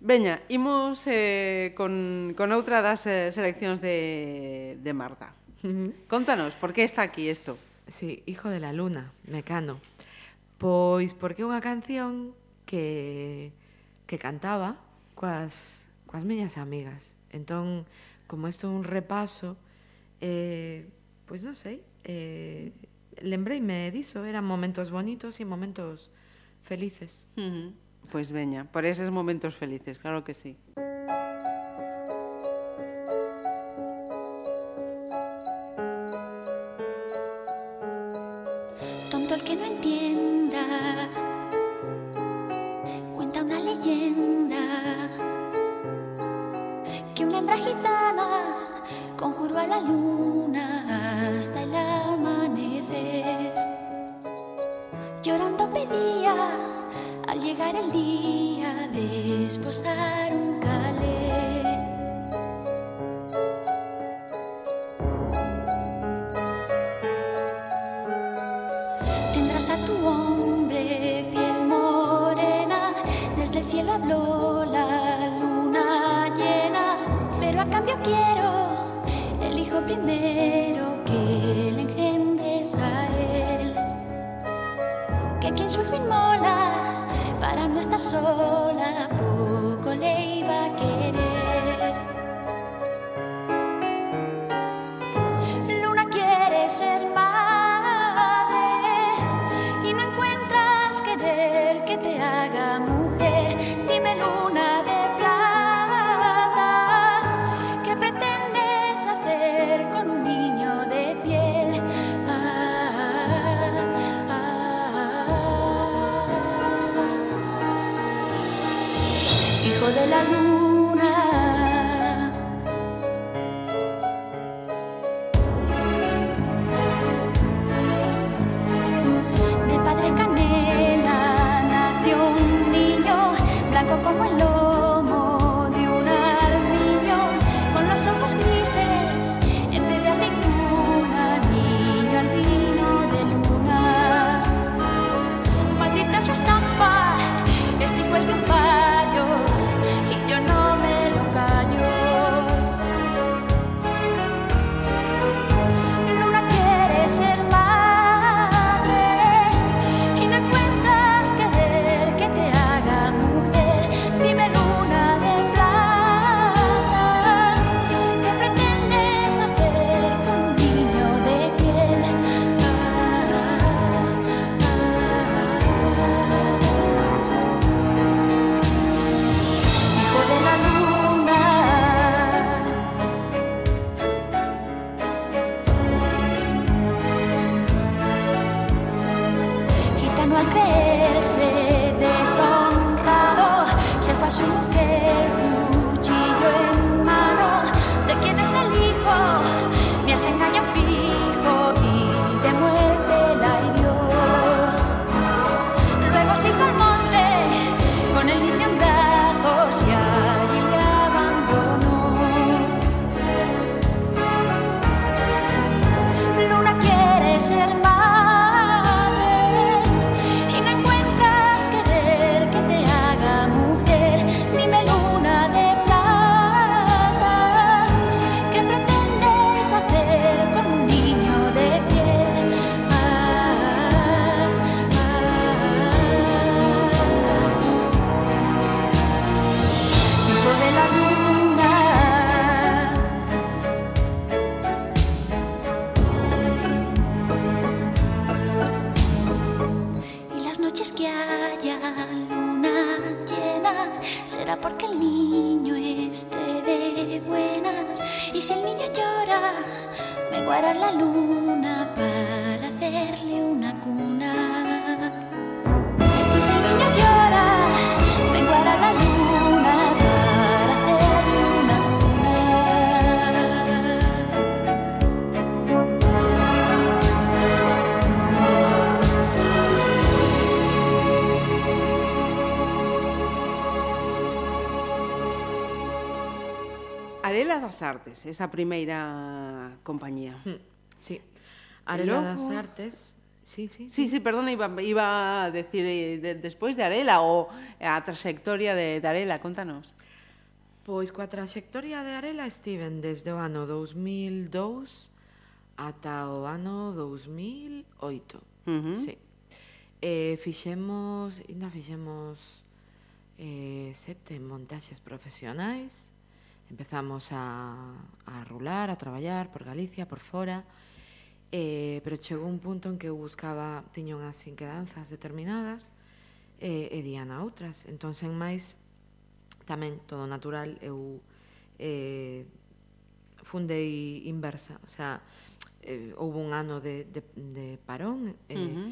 veña, imos eh, con, con outra das eh, seleccións de, de Marta. Uh -huh. Contanos, por que está aquí isto? Sí, Hijo de la Luna, Mecano. Pois porque é unha canción que, que cantaba coas, coas miñas amigas. Entón, como isto é un repaso, eh, pois non sei, eh, lembreime diso, eran momentos bonitos e momentos felices. Uh -huh. Pois veña, por eses momentos felices, claro que sí. Tonto el que no entienda. cosas. Artes, esa primeira compañía. Hmm, sí. Arela logo... das Artes, Sí, sí, sí. Sí, sí, iba, iba a decir eh, de, despois de Arela ou a trayectoria de, de Arela, contanos. Pois coa trayectoria de Arela estiven desde o ano 2002 ata o ano 2008. Uh -huh. Sí. Eh, fixemos, ainda fixemos eh, sete montaxes profesionais, Empezamos a, a rular, a traballar por Galicia, por fora, eh, pero chegou un punto en que eu buscaba, tiña unhas inquedanzas determinadas, eh, e Diana outras. Entón, sen máis, tamén todo natural, eu eh, fundei inversa. O sea, eh, houve un ano de, de, de parón eh, uh -huh.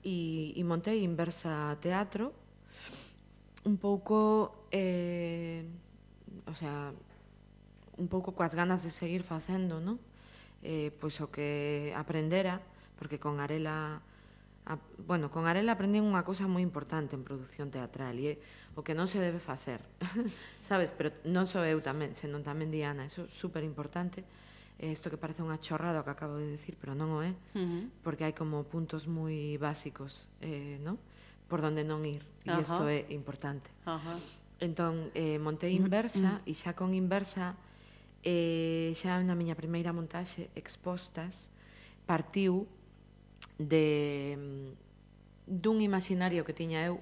e, e montei inversa teatro un pouco eh, o sea, un pouco coas ganas de seguir facendo, non? Eh, pois o que aprendera, porque con Arela a, bueno, con Arela aprendín unha cousa moi importante en produción teatral e o que non se debe facer. Sabes, pero non só eu tamén, senón tamén Diana, eso é super importante. Isto que parece unha chorrada o que acabo de decir, pero non o é, uh -huh. porque hai como puntos moi básicos, eh, non? Por donde non ir, e isto uh -huh. é importante. Uh -huh. Entón, eh, montei Inversa, uh -huh. e xa con Inversa eh, xa na miña primeira montaxe expostas partiu de mm, dun imaginario que tiña eu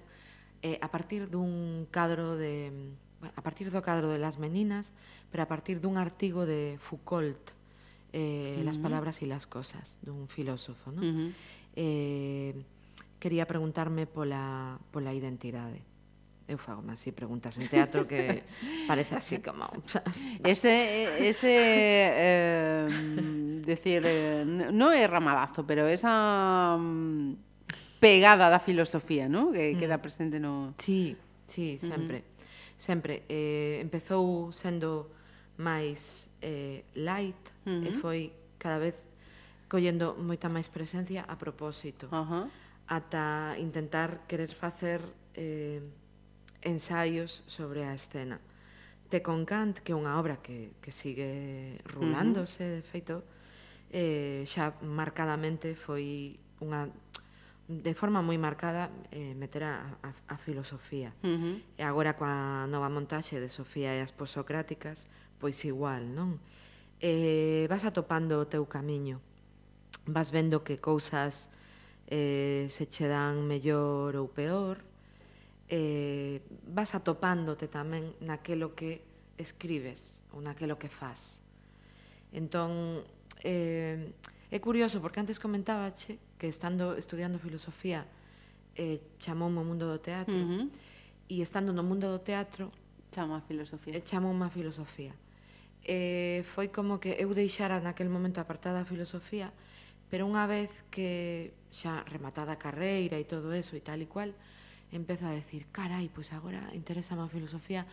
eh, a partir dun cadro de a partir do cadro de Las Meninas, pero a partir dun artigo de Foucault, eh, uh -huh. Las palabras e las cosas, dun filósofo, non? Uh -huh. eh, quería preguntarme pola, pola identidade. Eu fago así preguntas en teatro que parece así como... ese, ese eh, decir, eh, no é ramalazo, pero esa mm, pegada da filosofía, ¿no? Que mm. queda presente no... Sí, sí, sempre. Sempre. Eh, empezou sendo máis eh, light uh -huh. e foi cada vez collendo moita máis presencia a propósito. Uh -huh. Ata intentar querer facer... Eh, ensaios sobre a escena. Te con Kant, que é unha obra que, que sigue rulándose, de feito, eh, xa marcadamente foi unha de forma moi marcada eh, meter a, a, a filosofía. Uh -huh. E agora coa nova montaxe de Sofía e as posocráticas, pois igual, non? Eh, vas atopando o teu camiño, vas vendo que cousas eh, se che dan mellor ou peor, eh, vas atopándote tamén naquelo que escribes ou naquelo que faz. Entón, eh, é curioso, porque antes comentábache que estando estudiando filosofía eh, chamoume o mundo do teatro uh -huh. e estando no mundo do teatro chama a filosofía. Eh, chamou má filosofía. Eh, foi como que eu deixara naquel momento apartada a filosofía, pero unha vez que xa rematada a carreira e todo eso e tal e cual, empezo a decir, carai, pois agora interesa a filosofía,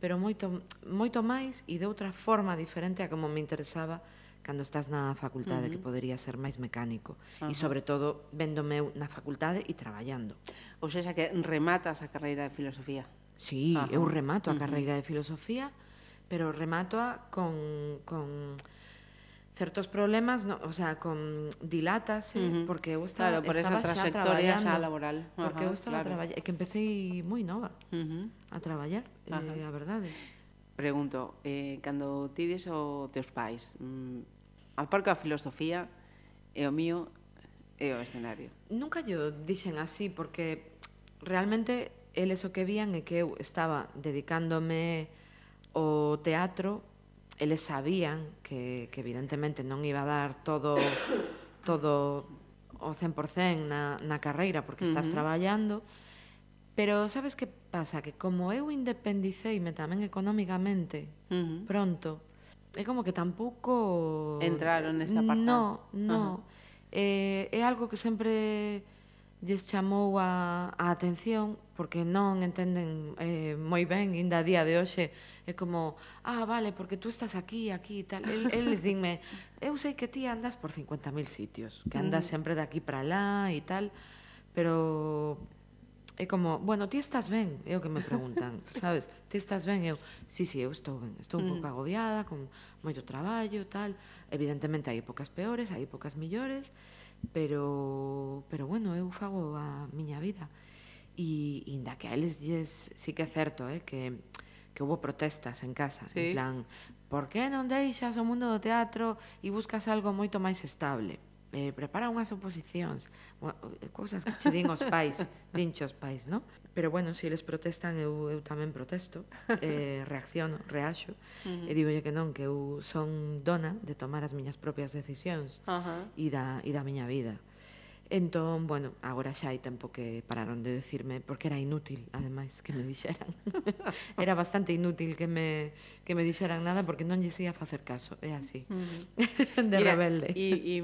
pero moito, moito máis e de outra forma diferente a como me interesaba cando estás na facultade, uh -huh. que podería ser máis mecánico. Uh -huh. E, sobre todo, véndome eu na facultade e traballando. Ou seja, que rematas a carreira de filosofía. Sí, uh -huh. eu remato a carreira de filosofía, pero remato a con, con certos problemas, no, o sea, con dilátase, ¿eh? uh -huh. porque eu estaba, claro, por estaba esa trayectoria xa, xa laboral. Porque Ajá, eu estaba claro. traballando, que empecé moi nova uh -huh. a traballar, eh, Ajá. eh, a verdade. Pregunto, eh, cando ti dis o teus pais, mm, aparco a filosofía e o mío e o escenario? Nunca yo dixen así, porque realmente eles o que vían é que eu estaba dedicándome ao teatro eles sabían que, que evidentemente non iba a dar todo todo o 100% na, na carreira porque estás uh -huh. traballando pero sabes que pasa que como eu independiceime tamén económicamente uh -huh. pronto é como que tampouco entraron nesa parte no, no uh -huh. eh, é algo que sempre lles chamou a, a atención porque non entenden eh, moi ben, ainda a día de hoxe é como, ah, vale, porque tú estás aquí, aquí e tal. El, eles dinme, eu sei que ti andas por 50.000 sitios, que andas mm. sempre de aquí para lá e tal, pero é como, bueno, ti estás ben, é o que me preguntan, sí. sabes? Ti estás ben, eu, sí, sí, eu estou ben, estou mm. un pouco agobiada, con moito traballo, tal. Evidentemente hai épocas peores, hai épocas millores, pero, pero bueno, eu fago a miña vida. E, e inda que a eles dies, sí que é certo, eh, que, que houve protestas en casa, sí. en plan, por que non deixas o mundo do teatro e buscas algo moito máis estable? eh, prepara unhas oposicións, eh, cousas que che din os pais, dincho os pais, no? Pero bueno, se eles protestan, eu, eu tamén protesto, eh, reacciono, reaxo, uh -huh. e digo que non, que eu son dona de tomar as miñas propias decisións uh -huh. e, da, e da miña vida. Entón, bueno, agora xa hai tempo que pararon de decirme, porque era inútil, ademais, que me dixeran. era bastante inútil que me, que me dixeran nada, porque non lle ia facer caso, é así, mm. de Mira, rebelde. E, e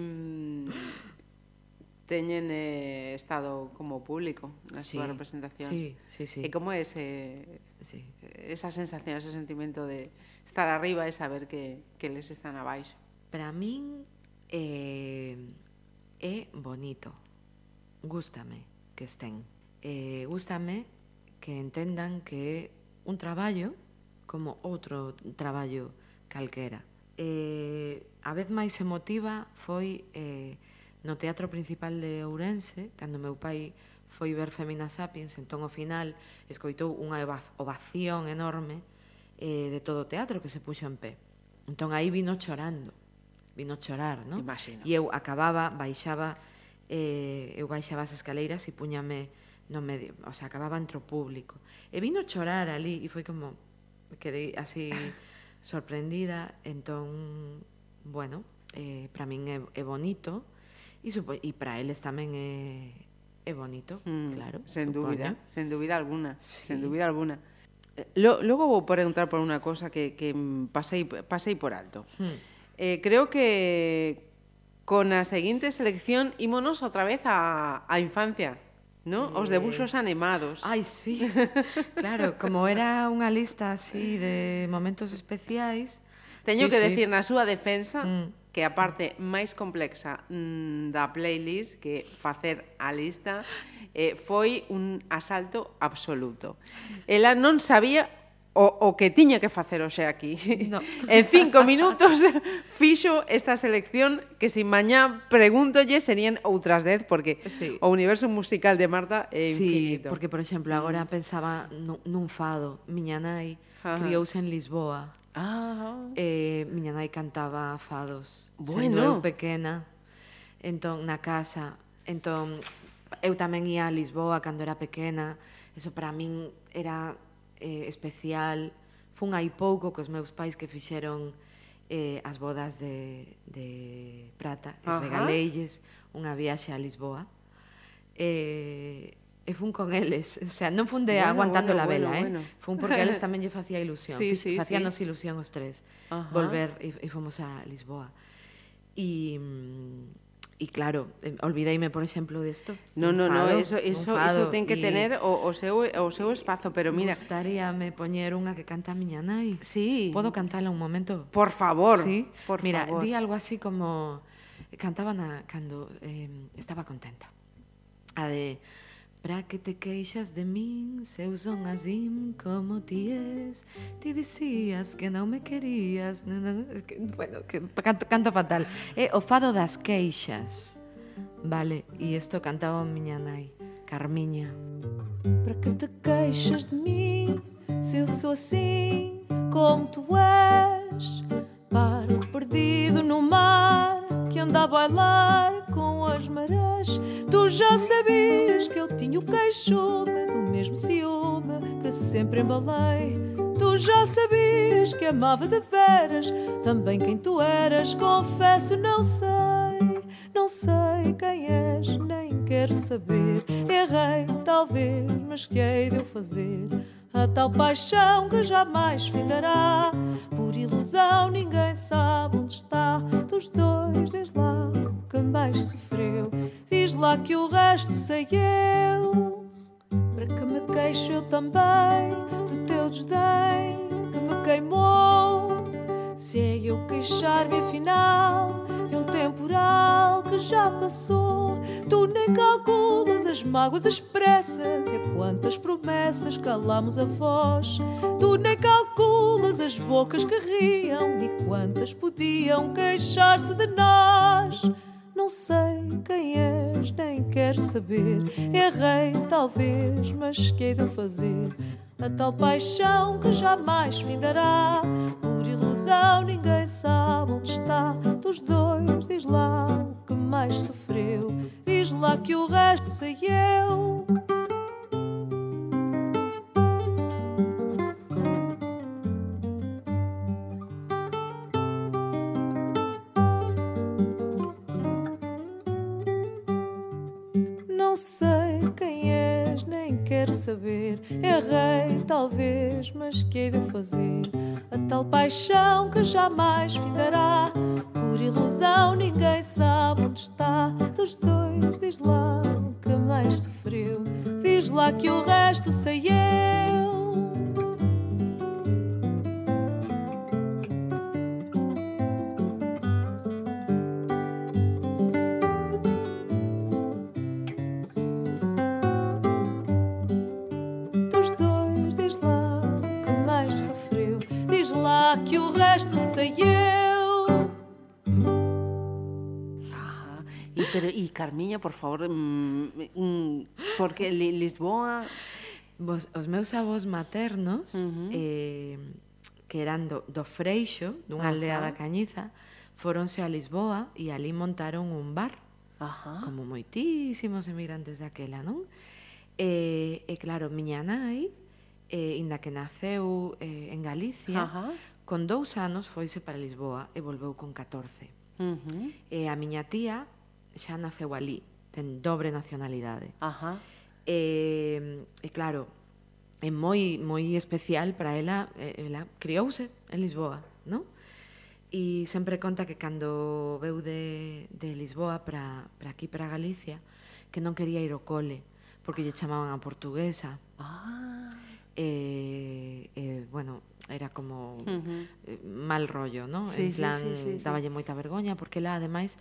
teñen eh, estado como público nas sí, súas representacións. Sí, sí, sí. E como é ese, eh, sí. esa sensación, ese sentimento de estar arriba e saber que, que les están abaixo? Para min, eh, é bonito. Gústame que estén. Eh, gústame que entendan que é un traballo como outro traballo calquera. Eh, a vez máis emotiva foi eh, no Teatro Principal de Ourense, cando meu pai foi ver Femina Sapiens, entón ao final escoitou unha ovación enorme eh, de todo o teatro que se puxo en pé. Entón aí vino chorando vino chorar, non? Imagino. E eu acababa, baixaba, eh, eu baixaba as escaleiras e puñame no medio, o sea, acababa entre o público. E vino chorar ali e foi como, quedei así sorprendida, entón, bueno, eh, para min é, é bonito, e, supo, e para eles tamén é, é bonito, mm, claro. Sen dúbida, sen dúbida alguna, sí. sen dúbida alguna. Eh, lo, logo vou preguntar por unha cosa que, que pasei, pasei por alto. Hmm eh, creo que con a seguinte selección ímonos outra vez a, a infancia. ¿no? Os debuxos animados. Ai, sí. Claro, como era unha lista así de momentos especiais, teño sí, que sí. decir na súa defensa mm. que a parte máis complexa mm, da playlist que facer a lista eh, foi un asalto absoluto. Ela non sabía o, o que tiña que facer hoxe aquí. No. en cinco minutos fixo esta selección que se si mañá pregúntolle serían outras dez, porque sí. o universo musical de Marta é infinito. Sí, porque, por exemplo, agora mm. pensaba nun fado. Miña nai criouse en Lisboa. Ah. Eh, miña nai cantaba fados. Bueno. Sendo eu pequena, entón, na casa. Entón, eu tamén ia a Lisboa cando era pequena. Eso para min era eh, especial. Fun hai pouco cos meus pais que fixeron eh, as bodas de, de Prata e de Galelles, unha viaxe a Lisboa. Eh, e fun con eles, o sea, non fun de bueno, aguantando bueno, la vela, bueno, eh. Bueno. Fun porque eles tamén lle facía ilusión, sí, sí, facíanos sí. ilusión os tres Ajá. volver e, e fomos a Lisboa. E E claro, eh, olvideime, por exemplo, disto. No, no, fado, no, eso, eso, fado, eso ten que tener o, o, seu, o seu espazo, pero mira... Gustaríame poñer unha que canta a miña nai. Sí. Podo cantala un momento? Por favor. Sí? Por mira, favor. di algo así como... Cantaba na, cando eh, estaba contenta. A de Pra que te queixas de min se eu son así como ti es? Ti dicías que non me querías. Que, bueno, que canto, canto fatal. É o fado das queixas. Vale, e isto cantaba a miña nai, Carmiña. Pra que te queixas de min se eu sou assim como tu és? Barco perdido no mar que anda a bailar com as marés. Tu já sabias que eu tinha o queixume do mesmo ciúme que sempre embalei. Tu já sabias que amava de veras também quem tu eras. Confesso, não sei, não sei quem és, nem quero saber. Errei, talvez, mas que hei de eu fazer? A tal paixão que jamais findará. Por ilusão, ninguém sabe onde está. Dos dois, diz lá que mais sofreu. Diz lá que o resto sei eu. Para que me queixo eu também do teu desdém que me queimou. Se é eu queixar-me afinal de um temporal que já passou, tu nem calculas as mágoas expressas e a quantas promessas calamos a voz. Tu nem calculas as bocas que riam e quantas podiam queixar-se de nós. Não sei quem és, nem quero saber. Errei, talvez, mas que hei de fazer? A tal paixão que jamais findará. Por ilusão, ninguém sabe onde está. Dos dois, diz lá o que mais sofreu. Diz lá que o resto sei eu. Saber. Errei, talvez, mas que hei de fazer? A tal paixão que jamais findará. Por ilusão, ninguém sabe onde está. Dos dois, diz lá o que mais sofreu. Diz lá que o resto sei eu. resto sei eu. Ajá. E, pero, e Carmiña, por favor, mm, mm, porque li, Lisboa... Vos, os meus avós maternos, uh -huh. eh, que eran do, do Freixo, dunha uh -huh. aldea da Cañiza, foronse a Lisboa e ali montaron un bar, Ajá. Como moitísimos emigrantes daquela, non? E, e claro, miña nai, eh, inda que naceu eh, en Galicia, Ajá. Con dous anos foise para Lisboa e volveu con 14. Uh -huh. E a miña tía xa naceu ali, ten dobre nacionalidade. Ajá. E, e claro, é moi moi especial para ela, ela criouse en Lisboa, non? E sempre conta que cando veu de, de Lisboa para, para aquí, para Galicia, que non quería ir ao cole, porque lle chamaban a portuguesa. Ah eh, eh, bueno, era como uh -huh. eh, mal rollo, ¿no? Sí, en plan, sí, sí, dáballe moita vergoña, porque ela, ademais,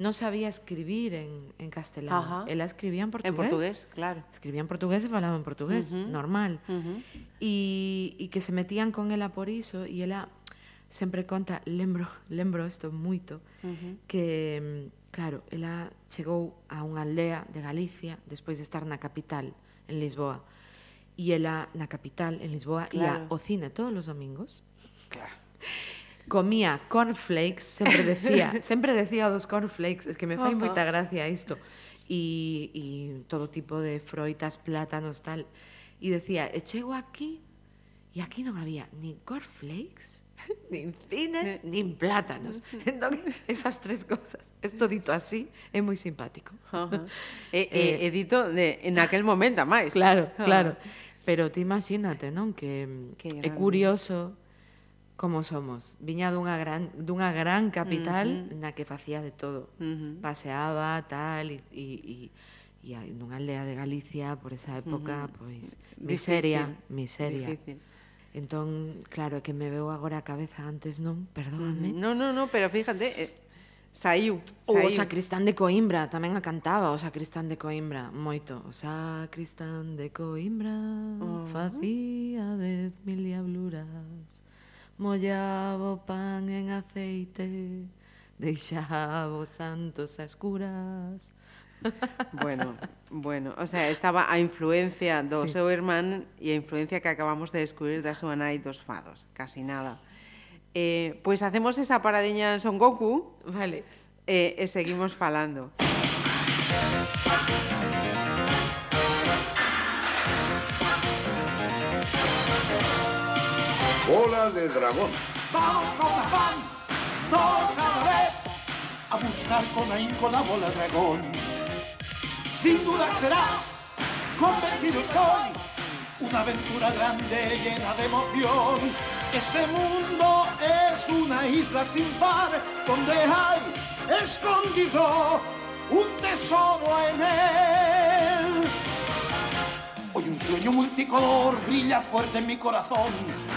non sabía escribir en, en castelán. Ajá. Ela escribía en portugués. En portugués, claro. Escribía en portugués e falaba en portugués, uh -huh. normal. Uh -huh. E, e que se metían con ela por iso, e ela sempre conta, lembro, lembro isto moito, uh -huh. que, mm, claro, ela chegou a unha aldea de Galicia despois de estar na capital, en Lisboa. Uh E ela na capital, en Lisboa, Claro. ia ao cine todos os domingos. Comía cornflakes, sempre decía, sempre decía dos cornflakes, es que me fai moita gracia isto. E, e todo tipo de froitas, plátanos, tal. E decía, e chego aquí, e aquí non había nin cornflakes, nin cine, nin plátanos. Entón, esas tres cosas. Esto dito así é moi simpático. Ajá. E, e, e dito de, en aquel momento, a máis. Claro, claro. Pero ti imagínate, non? Que, que grande. é curioso como somos. Viña dunha gran, dunha gran capital uh -huh. na que facía de todo. Uh -huh. Paseaba, tal, e, e, e, e nunha aldea de Galicia, por esa época, uh -huh. pois, miseria, Difícil. miseria. Difícil. Entón, claro, que me veu agora a cabeza antes, non? Perdóname. Uh -huh. No, no, no, pero fíjate, eh, Saiu, saiu. O sacristán de Coimbra, tamén a cantaba o sacristán de Coimbra, moito. O sacristán de Coimbra oh. facía dez mil diabluras, mollaba o pan en aceite, deixaba os santos a escuras. Bueno, bueno, o sea, estaba a influencia do sí. seu irmán e a influencia que acabamos de descubrir da súa nai dos fados, casi nada. Sí. Eh, pois hacemos esa paradiña en Son Goku Vale. eh, e seguimos falando. Bola de dragón. Vamos con afán, todos a la vez, a buscar con ahínco la bola dragón. Sin duda será, convencido estoy, una aventura grande llena de emoción. Este mundo es una isla sin par, donde hay escondido un tesoro en él. Hoy un sueño multicolor brilla fuerte en mi corazón,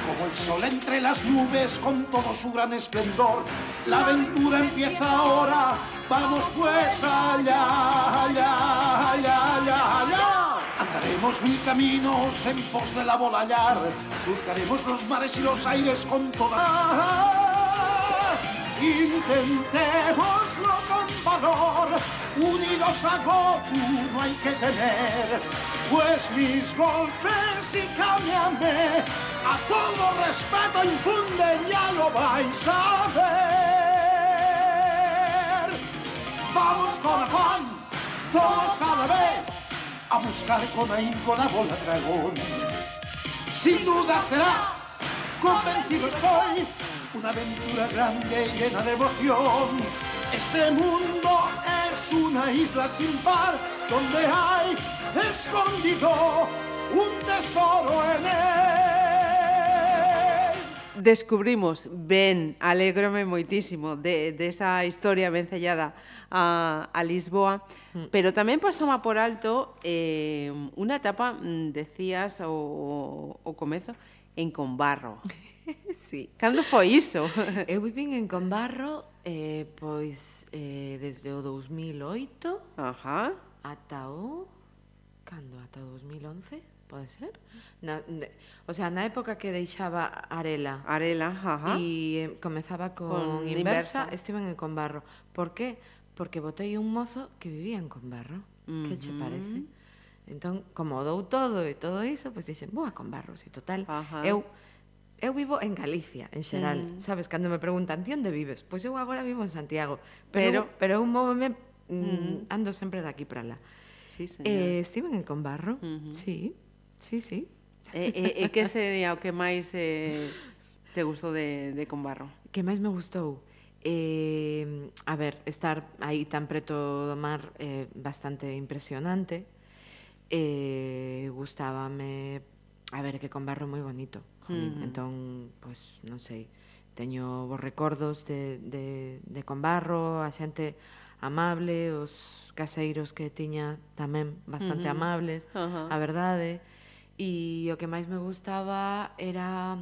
como el sol entre las nubes con todo su gran esplendor. La aventura empieza ahora, vamos pues allá, allá, allá, allá, allá. Andaremos mil caminos en pos de la bola hallar, surcaremos los mares y los aires con toda... Intentémoslo con valor, unidos a Goku no hay que temer, pues mis golpes y cámbiame. A todo respeto infunden, ya lo vais a ver. Vamos con afán, todos a la vez, a buscar con ahínco la bola dragón. Sin duda será, convencido estoy, una aventura grande y llena de emoción. Este mundo es una isla sin par, donde hay escondido un tesoro en él. Descubrimos, ben, alégrome moitísimo de, de esa historia vencellada a Lisboa, Mm. Pero tamén pasaba por alto eh, unha etapa, mm, decías, o, o comezo, en Combarro. sí. Cando foi iso? Eu eh, vivín en Combarro eh, pois eh, desde o 2008 Ajá. ata o... Cando? Ata o 2011? Pode ser? Na, ne, o sea, na época que deixaba Arela. Arela, ajá. E eh, comezaba con, con inversa, inversa, estive en Combarro. Por que? Porque porque botei un mozo que vivía en Conbarro. Uh -huh. Que che parece? Entón, como dou todo e todo iso, pois dixen, boa con si e total, Ajá. eu eu vivo en Galicia, en xeral, mm. Uh -huh. sabes, cando me preguntan, ti onde vives? Pois eu agora vivo en Santiago, pero pero, pero eu móveme, mm, ando sempre de aquí para lá. Sí, señor. Eh, estiven en Conbarro, mm sí, sí, sí. E, e, e que sería o que máis eh, te gustou de, de Conbarro? Que máis me gustou? eh, a ver, estar aí tan preto do mar é eh, bastante impresionante. Eh, gustábame, a ver, que con barro moi bonito. Jolín. Mm. Entón, pois, pues, non sei, teño bons recordos de, de, de con barro, a xente amable, os caseiros que tiña tamén bastante uh -huh. amables, uh -huh. a verdade. E eh. o que máis me gustaba era...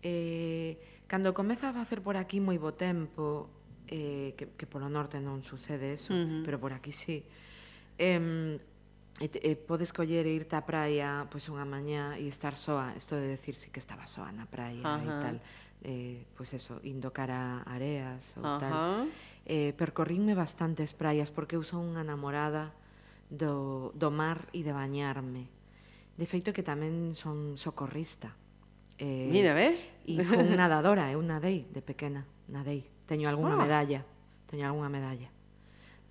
Eh, Cando comeza a facer por aquí moi bo tempo, eh, que, que polo norte non sucede eso, uh -huh. pero por aquí sí, eh, e, e podes coller e irte á praia pois unha mañá e estar soa, isto de decir si sí que estaba soa na praia Ajá. e tal. Eh, pois eso, indo cara a areas ou Ajá. tal. Eh, percorrínme bastantes praias porque eu son unha namorada do, do mar e de bañarme. De feito que tamén son socorrista. Eh, Mira, ves? E fun nadadora, eu eh, nadei de pequena, nadei. Teño algunha oh. Ah. medalla, teño algunha medalla.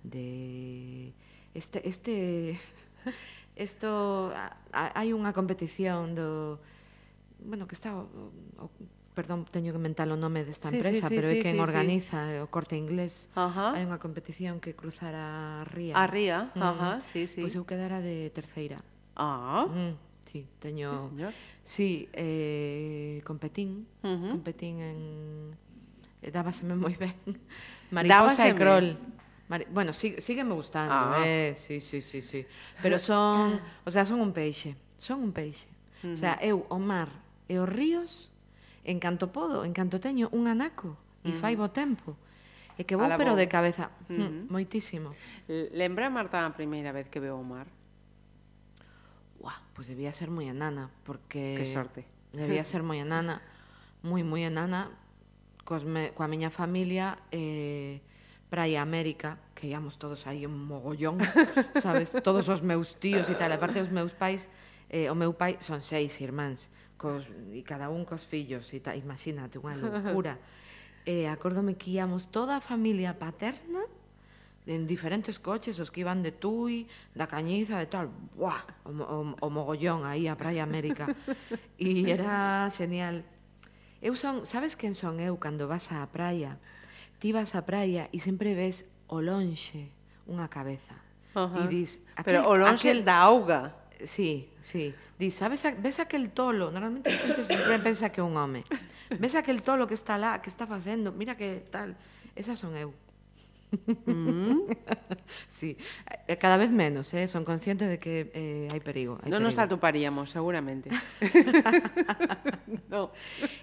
De este este isto hai unha competición do bueno, que está o, o, perdón, teño que mentar o nome desta empresa, sí, sí, sí, pero é sí, quen sí, organiza sí. o corte inglés. Ajá. Hai unha competición que cruzara a ría. A ría, mm. ajá, sí, sí. Pois eu quedara de terceira. Ah. Mm. Sí, teño... Sí, sí eh, competín, uh -huh. competín en... Eh, dábaseme moi ben. Mariposa Dábaseme. e Crol. Mari... Bueno, sí, sigue me gustando, ah. eh? Sí, sí, sí, sí. Pero son, o sea, son un peixe. Son un peixe. Uh -huh. O sea, eu o mar e os ríos en canto podo, en canto teño un anaco e uh -huh. fai bo tempo. E que vou pero de cabeza, uh -huh. moitísimo. Lembra Marta a primeira vez que veo o mar? wow, pues debía ser muy enana, porque... Que sorte. Debía ser moi enana, moi, moi enana, cos me, coa miña familia eh, Praia América, que íamos todos aí un mogollón, sabes? Todos os meus tíos e tal, aparte os meus pais, eh, o meu pai son seis irmáns, cos, e cada un cos fillos, e tal, imagínate, unha loucura. Eh, acórdome que íamos toda a familia paterna, en diferentes coches, os que iban de Tui, da Cañiza, de tal, ¡buah! O, o, o mogollón aí a Praia América. E era genial. Eu son, sabes quen son eu cando vas á praia? Ti vas á praia e sempre ves o lonxe unha cabeza. Uh -huh. E dis, aquel, Pero o lonxe aquel... da auga. Sí, sí. Dis, sabes, ves aquel tolo, normalmente a xente pensa que é un home. Ves aquel tolo que está lá, que está facendo, mira que tal. Esas son eu. Mm. sí, eh, cada vez menos, ¿eh? son conscientes de que eh, hay perigo. Hai no perigo. nos atoparíamos, seguramente. no.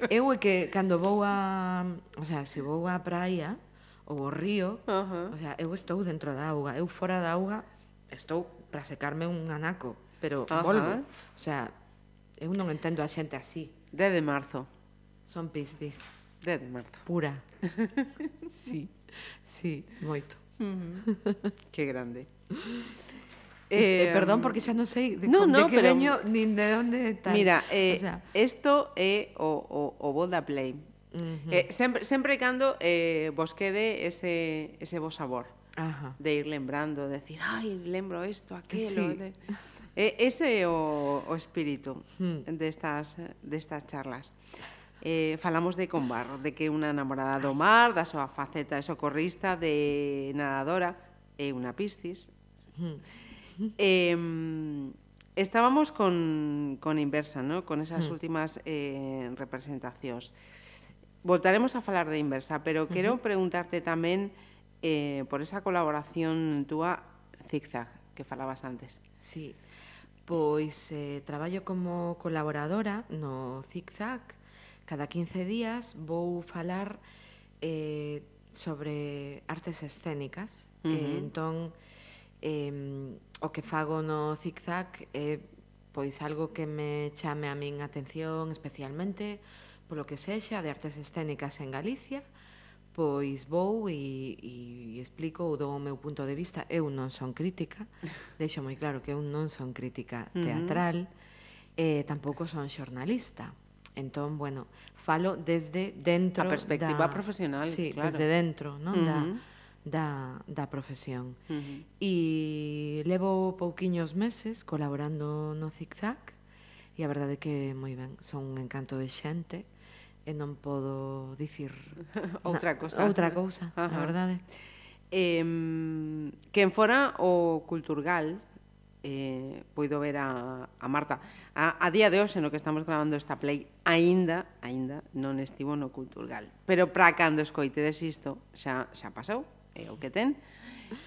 Eu é que cando vou a, o sea, se vou á praia ou ao río, uh -huh. o sea, eu estou dentro da auga, eu fora da auga estou para secarme un anaco, pero uh -huh. volvo. O sea, eu non entendo a xente así. 10 de marzo. Son pistis. 10 de marzo. Pura. sí sí, moito. Uh -huh. que grande. Eh, eh, perdón, porque xa non sei de, no, no, de que pero, veño, nin de onde tal. Mira, eh, isto o sea... é eh, o, o, o Boda Play. Uh -huh. eh, sempre, sempre cando eh, vos quede ese, ese vos sabor Ajá. de ir lembrando, de decir, ai, lembro isto, aquelo... Sí. De... Eh, ese é o, o espírito hmm. destas, destas charlas eh, falamos de Combarro, de que unha namorada do mar, da súa faceta de socorrista, de nadadora, e unha piscis. eh, estábamos con, con Inversa, ¿no? con esas últimas eh, representacións. Voltaremos a falar de Inversa, pero quero preguntarte tamén eh, por esa colaboración túa Zigzag, que falabas antes. Sí, pois eh, traballo como colaboradora no Zigzag, Cada 15 días vou falar eh, sobre artes escénicas. Uh -huh. eh, entón, eh, o que fago no zigzag é eh, pois algo que me chame a min atención especialmente polo que sexa de artes escénicas en Galicia pois vou e, e, explico ou dou o meu punto de vista eu non son crítica deixo moi claro que eu non son crítica teatral uh -huh. eh, tampouco son xornalista Entón, bueno, falo desde dentro a perspectiva da, profesional, sí, claro. desde dentro, non? Uh -huh. da, da, da profesión. Uh -huh. E levo pouquiños meses colaborando no ZigZag e a verdade é que moi ben, son un encanto de xente e non podo dicir outra cousa. Outra cousa, uh -huh. a verdade. Eh, que fora o Culturgal, eh, poido ver a, a Marta. A, a día de hoxe no que estamos grabando esta play aínda, aínda non estivo no Culturgal. Pero para cando escoitedes isto xa, xa pasou, é o que ten.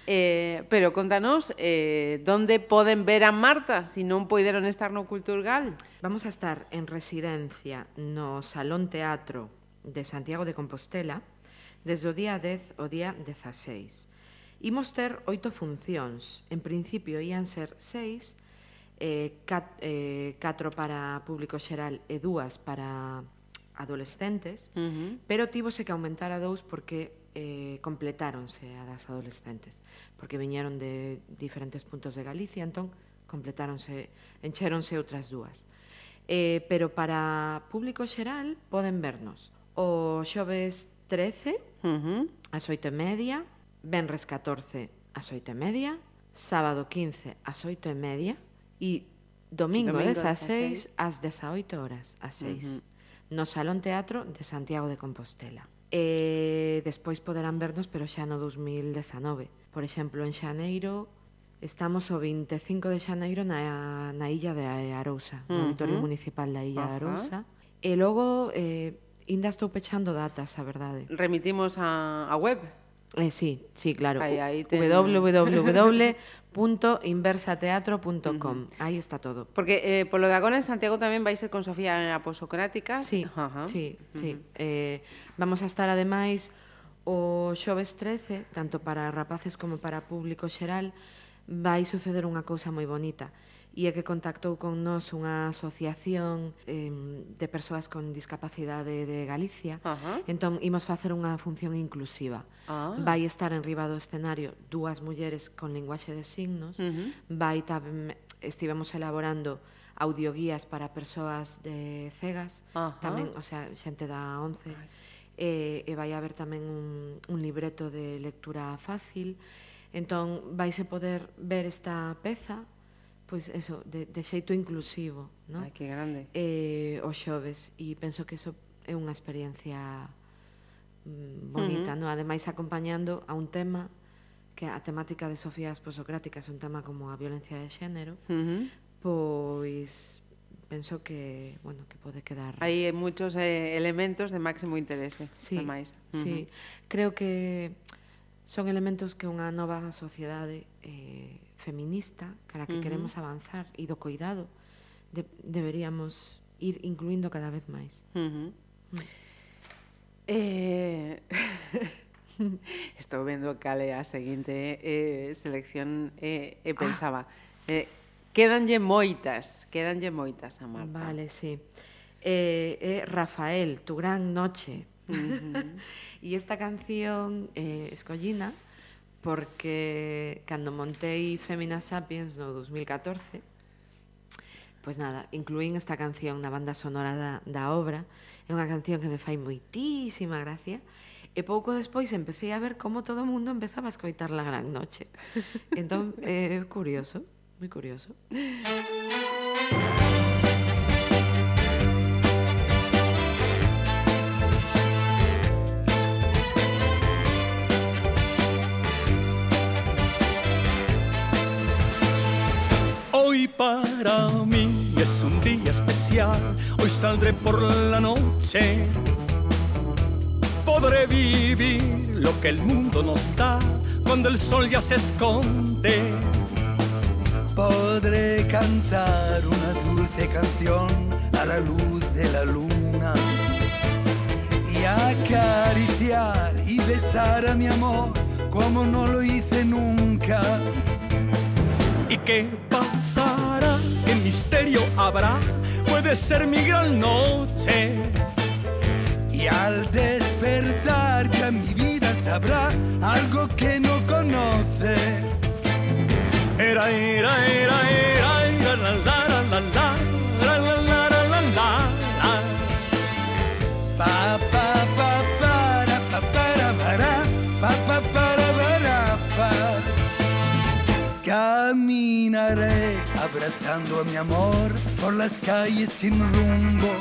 Eh, pero contanos eh, onde poden ver a Marta se si non poideron estar no Culturgal. Vamos a estar en residencia no Salón Teatro de Santiago de Compostela desde o día 10 ao día 16. Imos ter oito funcións. En principio ían ser seis, eh, cat, eh, catro para público xeral e dúas para adolescentes, uh -huh. pero tivose que aumentar a dous porque eh, completáronse a das adolescentes, porque viñeron de diferentes puntos de Galicia, entón completáronse, enchéronse outras dúas. Eh, pero para público xeral poden vernos o xoves 13 uh -huh. ás oito e media, Benres 14 ás 8 e media, sábado 15 ás 8 e media e domingo, domingo 16 ás 18 horas, ás 6, uh -huh. no Salón Teatro de Santiago de Compostela. E despois poderán vernos, pero xa no 2019. Por exemplo, en Xaneiro Estamos o 25 de xaneiro na, na illa de Arousa, uh -huh. no auditorio municipal da illa uh -huh. de Arousa. E logo, eh, inda estou pechando datas, a verdade. Remitimos a, a web? Eh, sí, sí, claro. Ahí, ahí ten... www.inversateatro.com. Uh -huh. Ahí está todo. Porque eh, por lo de Agona en Santiago también vais a ir con Sofía Aposocrática. Sí, uh -huh. sí, sí. Uh -huh. eh, vamos a estar ademais o xoves 13, tanto para rapaces como para público xeral, vai suceder unha cousa moi bonita e é que contactou con nós unha asociación eh, de persoas con discapacidade de Galicia. Uh -huh. Entón, imos facer unha función inclusiva. Ah. Vai estar enriba do escenario dúas mulleres con linguaxe de signos, uh -huh. vai tamén... estivemos elaborando audioguías para persoas de cegas, uh -huh. tamén, o sea, xente da 11, right. e, e vai haber tamén un, un libreto de lectura fácil, Entón, vais a poder ver esta peza pois eso, de, de xeito inclusivo, non? Ai, que grande. Eh, os xoves e penso que eso é unha experiencia mm, bonita, uh -huh. Ademais acompañando a un tema que a temática de Sofías Esposocrática é un tema como a violencia de xénero, uh -huh. pois penso que, bueno, que pode quedar. Hai moitos eh, elementos de máximo interese, sí, ademais. Uh -huh. Sí. Creo que son elementos que unha nova sociedade eh feminista cara que uh -huh. queremos avanzar e do cuidado de, deberíamos ir incluindo cada vez máis. Uh -huh. Mm. Eh... Estou vendo cale a seguinte eh, eh selección eh, e ah. eh, eh, pensaba ah. eh, quedanlle moitas, quedanlle moitas a Marta. Vale, sí. Eh, eh, Rafael, tu gran noche. Uh -huh. e esta canción eh, escollina porque cando montei Femina Sapiens no 2014, pois nada, incluín esta canción na banda sonora da, da obra, é unha canción que me fai moitísima gracia, e pouco despois empecé a ver como todo o mundo empezaba a escoitar la gran noche. Entón, é eh, curioso, moi curioso. Para mí es un día especial, hoy saldré por la noche. Podré vivir lo que el mundo nos da cuando el sol ya se esconde. Podré cantar una dulce canción a la luz de la luna y acariciar y besar a mi amor como no lo hice nunca. ¿Y qué pasará? ¿Qué misterio habrá? Puede ser mi gran noche. Y al despertar ya mi vida sabrá algo que no conoce. Era, era, era, era, era, la, la, la, la, la, la, la, la, Caminaré abrazando a mi amor por las calles sin rumbo.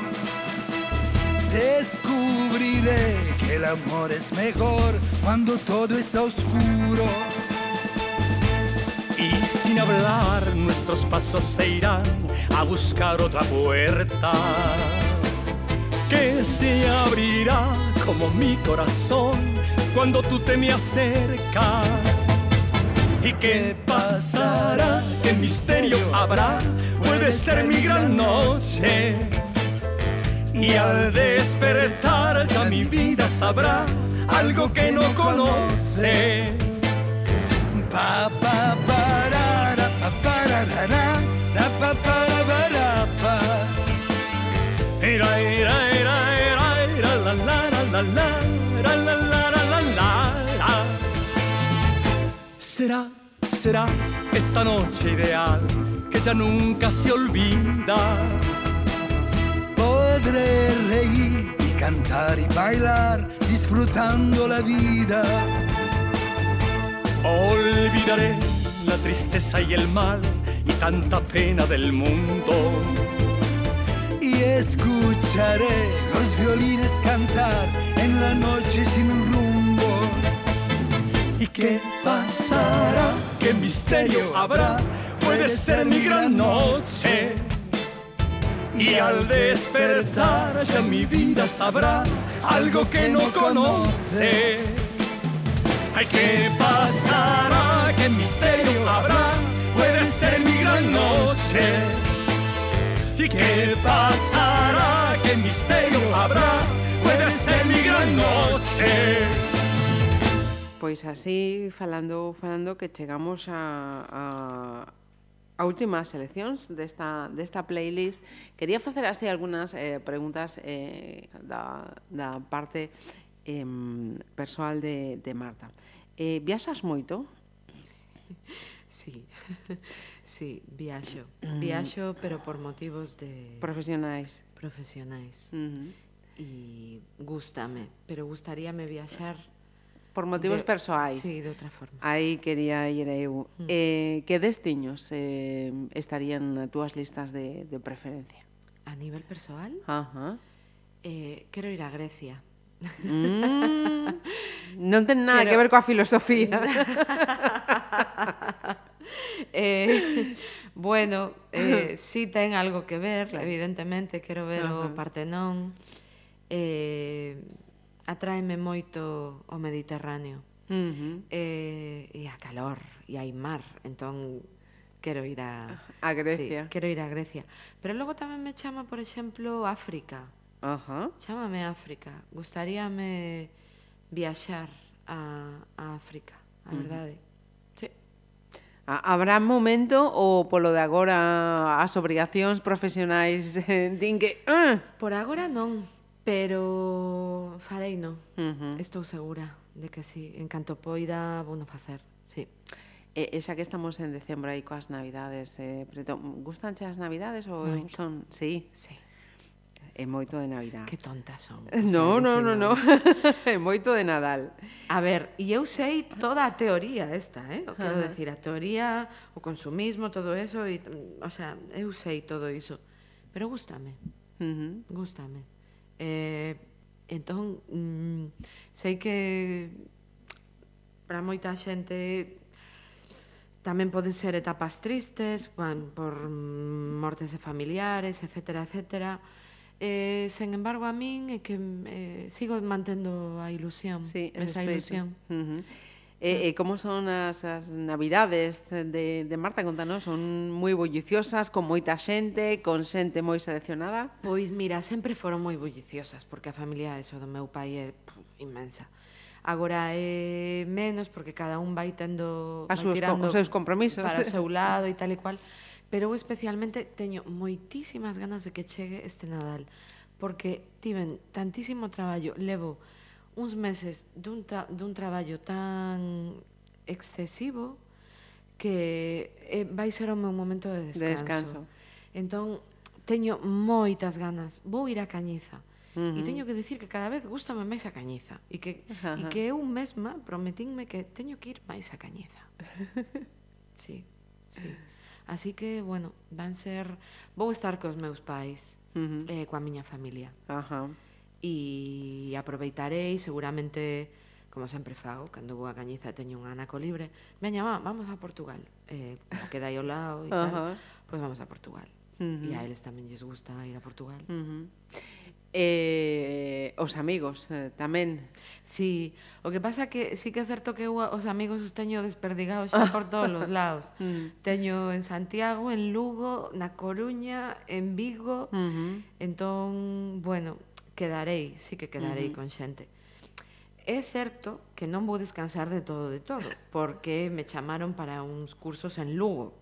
Descubriré que el amor es mejor cuando todo está oscuro. Y sin hablar nuestros pasos se irán a buscar otra puerta que se abrirá como mi corazón cuando tú te me acercas. ¿Y qué pasará? ¿Qué misterio habrá? Puede ser mi gran noche. Y al despertar ya mi vida sabrá algo que no conoce. Pa, pa, Será, será esta noche ideal que ya nunca se olvida. Podré reír y cantar y bailar disfrutando la vida. Olvidaré la tristeza y el mal y tanta pena del mundo. Y escucharé los violines cantar en la noche sin. ¿Y qué pasará? ¿Qué misterio habrá? Puede ser mi gran noche. Y al despertar ya mi vida sabrá algo que no conoce. Ay, ¿qué pasará? ¿Qué misterio habrá? Puede ser mi gran noche. ¿Y qué pasará? ¿Qué misterio habrá? Puede ser mi gran noche. Pois así, falando, falando que chegamos a, a, a últimas seleccións desta, desta playlist, quería facer así algunhas eh, preguntas eh, da, da parte eh, persoal de, de Marta. Eh, viaxas moito? Sí, sí, viaxo. Mm. Viaxo, pero por motivos de... Profesionais. Profesionais. Uh -huh. E gustame, pero gustaríame viaxar por motivos de, persoais. Sí, de outra forma. Aí quería ir eu. Mm. Eh, que destiños eh, estarían nas túas listas de, de preferencia? A nivel persoal? Ajá. Eh, quero ir a Grecia. Mm. non ten nada quero... que ver coa filosofía. eh, bueno, eh, sí ten algo que ver, claro. evidentemente, quero ver Ajá. o Partenón. Eh, atráeme moito o Mediterráneo. Uh eh, -huh. e, e a calor, e hai mar, entón quero ir a, a Grecia. Sí, quero ir a Grecia. Pero logo tamén me chama, por exemplo, África. Ajá. Uh -huh. Chámame África. Gustaríame viaxar a, a África, a uh -huh. verdade. Sí. Habrá momento ou polo de agora as obrigacións profesionais din que... Uh! Por agora non. Pero farei non, uh -huh. estou segura de que sí. En canto poida, vou facer, sí. E, e xa que estamos en decembro aí coas navidades, eh, preto, gustanche as navidades ou Moito. son... Sí. sí. É moito de Navidad. Que tontas son. Eh, no, no, no, no. é moito de Nadal. A ver, e eu sei toda a teoría esta, eh? O quero uh -huh. decir, a teoría, o consumismo, todo eso, e, o sea, eu sei todo iso. Pero gustame. Uh -huh. Gústame. Eh, entón, mm, sei que para moita xente tamén poden ser etapas tristes, bueno, por mortes de familiares, etc. etc. Eh, sen embargo, a min é que eh, sigo mantendo a ilusión, sí, esa ilusión. Uh -huh. Eh, eh, e, e como son as, as navidades de, de Marta? Contanos, son moi bulliciosas, con moita xente, con xente moi seleccionada? Pois mira, sempre foron moi bulliciosas, porque a familia eso do meu pai é inmensa. Agora é menos, porque cada un vai tendo... As vai tirando os seus compromisos. Para o seu lado e tal e cual. Pero eu especialmente teño moitísimas ganas de que chegue este Nadal, porque tiven tantísimo traballo, levo uns meses dun, tra dun traballo tan excesivo que eh, vai ser o meu momento de descanso. De descanso. Entón, teño moitas ganas. Vou ir a Cañiza. Uh -huh. E teño que dicir que cada vez gustame máis a Cañiza. E que, uh -huh. e que eu mesma prometínme que teño que ir máis a Cañiza. sí, sí. Así que, bueno, van ser... Vou estar cos meus pais, uh -huh. eh, coa miña familia. Ajá. Uh -huh e aproveitarei seguramente como sempre fago, cando vou a Cañiza teño un anaco libre, veña, va, vamos a Portugal. Eh, queda aí ao lado e tal, uh -huh. pois pues vamos a Portugal. Uh -huh. E a eles tamén lles gusta ir a Portugal. Uh -huh. Eh, os amigos eh, tamén. Sí, o que pasa que sí que é certo que eu os amigos os teño desperdigados xa por todos os lados. mm. Teño en Santiago, en Lugo, na Coruña, en Vigo. Uh -huh. Entón, bueno, quedarei, sí que quedarei uh -huh. con xente. É certo que non vou descansar de todo de todo, porque me chamaron para uns cursos en Lugo.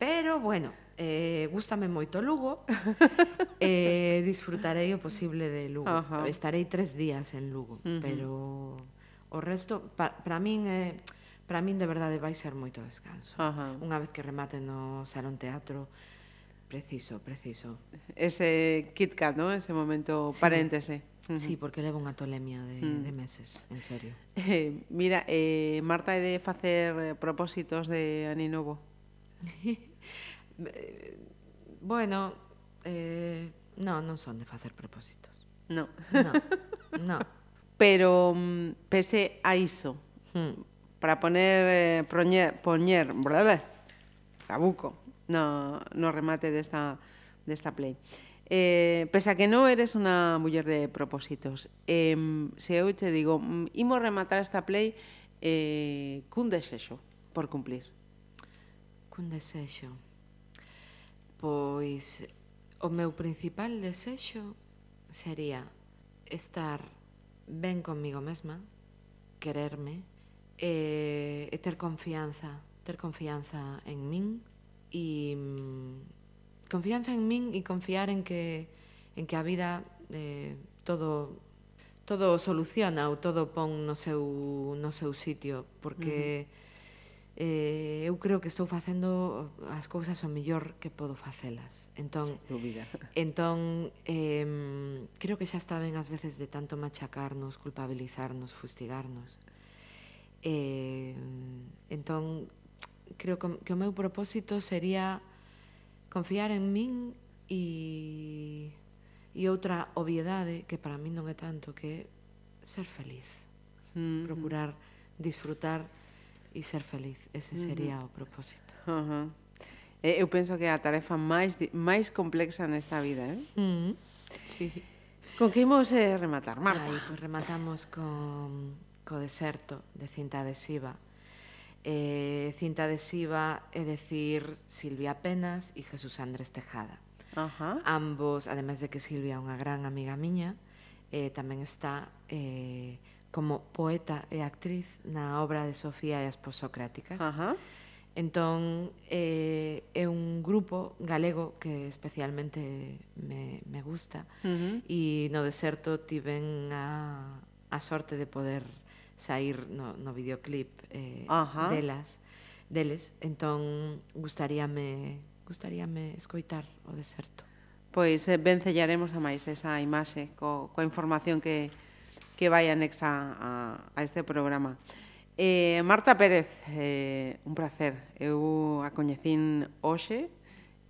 Pero, bueno, eh, gústame moito Lugo, eh, disfrutarei o posible de Lugo. Uh -huh. Estarei tres días en Lugo, uh -huh. pero o resto, para min... Eh, para min de verdade vai ser moito descanso. Uh -huh. Unha vez que rematen no Salón Teatro, Preciso, preciso. Ese Kit Kat, ¿no? Ese momento sí. paréntese. Sí, porque levo unha tolemia de, mm. de meses, en serio. Eh, mira, eh, Marta, é de facer propósitos de Aninovo. bueno, eh, no, non son de facer propósitos. No. No, no. Pero mm, pese a iso, mm. para poner, eh, proñer, poñer, blablabla, tabuco, no, no remate desta, desta play. Eh, pese a que non eres unha muller de propósitos, eh, se eu che digo, mm, imo rematar esta play eh, cun desexo por cumplir. Cun desexo. Pois o meu principal desexo sería estar ben comigo mesma, quererme, e, e ter confianza, ter confianza en min, e mm, confianza en min e confiar en que en que a vida eh, todo todo soluciona ou todo pon no seu no seu sitio porque uh -huh. eh, eu creo que estou facendo as cousas o mellor que podo facelas. Entón, entón eh, creo que xa está ben ás veces de tanto machacarnos, culpabilizarnos, fustigarnos. Eh, entón, creo que, que o meu propósito sería confiar en min e, e outra obviedade que para min non é tanto que é ser feliz. Mm -hmm. Procurar disfrutar e ser feliz. Ese sería mm -hmm. o propósito. Uh eh, -huh. Eu penso que é a tarefa máis máis complexa nesta vida, eh? Mm -hmm. Sí. Con que imos eh, rematar, Marta? Ai, pues rematamos con co deserto de cinta adhesiva eh, cinta adhesiva, es decir, Silvia Penas e Jesús Andrés Tejada. Ajá. Ambos, además de que Silvia é unha gran amiga miña, eh, tamén está eh, como poeta e actriz na obra de Sofía e as posocráticas. Ajá. Entón, eh, é un grupo galego que especialmente me, me gusta uh -huh. e no deserto tiven a, a sorte de poder sair no, no videoclip eh, Ajá. delas, deles. Entón, gustaríame, gustaríame escoitar o deserto. Pois eh, vencellaremos a máis esa imaxe co, coa información que, que vai anexa a, a este programa. Eh, Marta Pérez, eh, un placer. Eu a coñecín hoxe,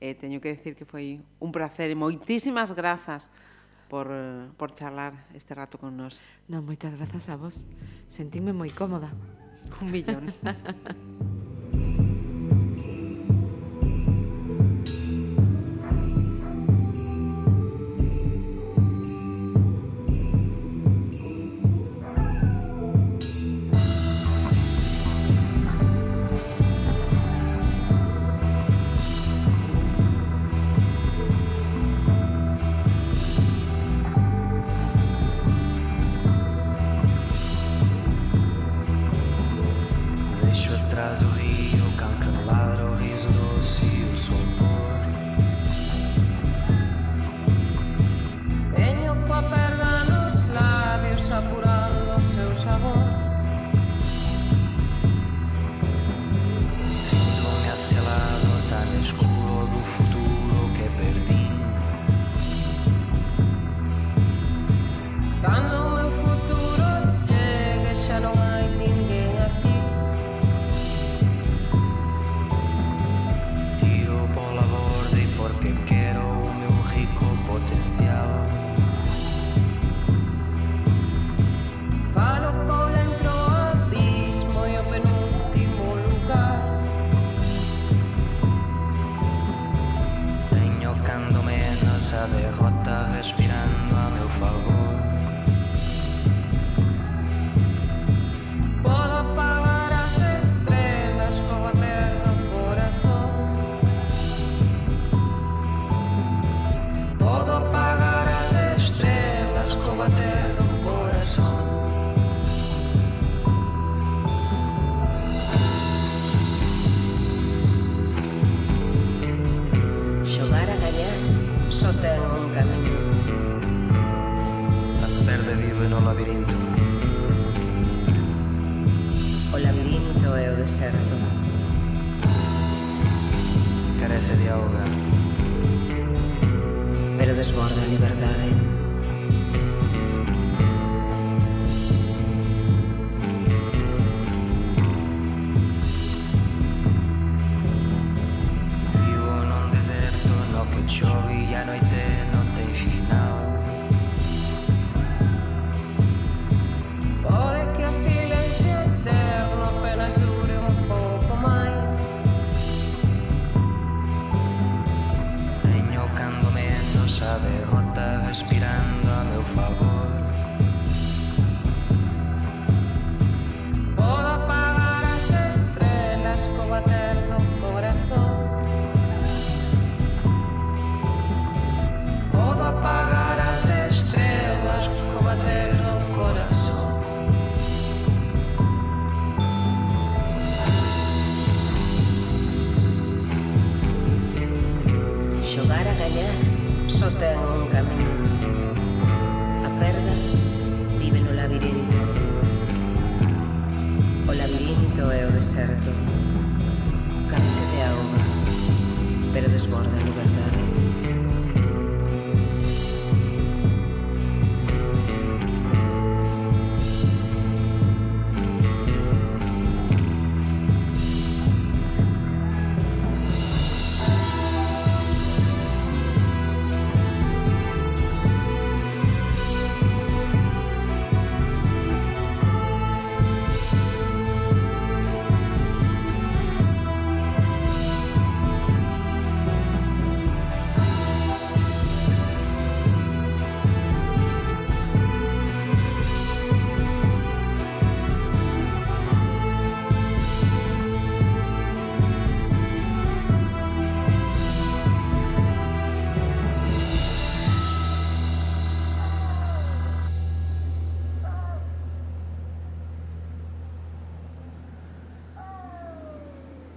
e eh, teño que decir que foi un placer e moitísimas grazas por, eh, por charlar este rato con nós. Non, moitas grazas a vos. Sentime moi cómoda. Un millón.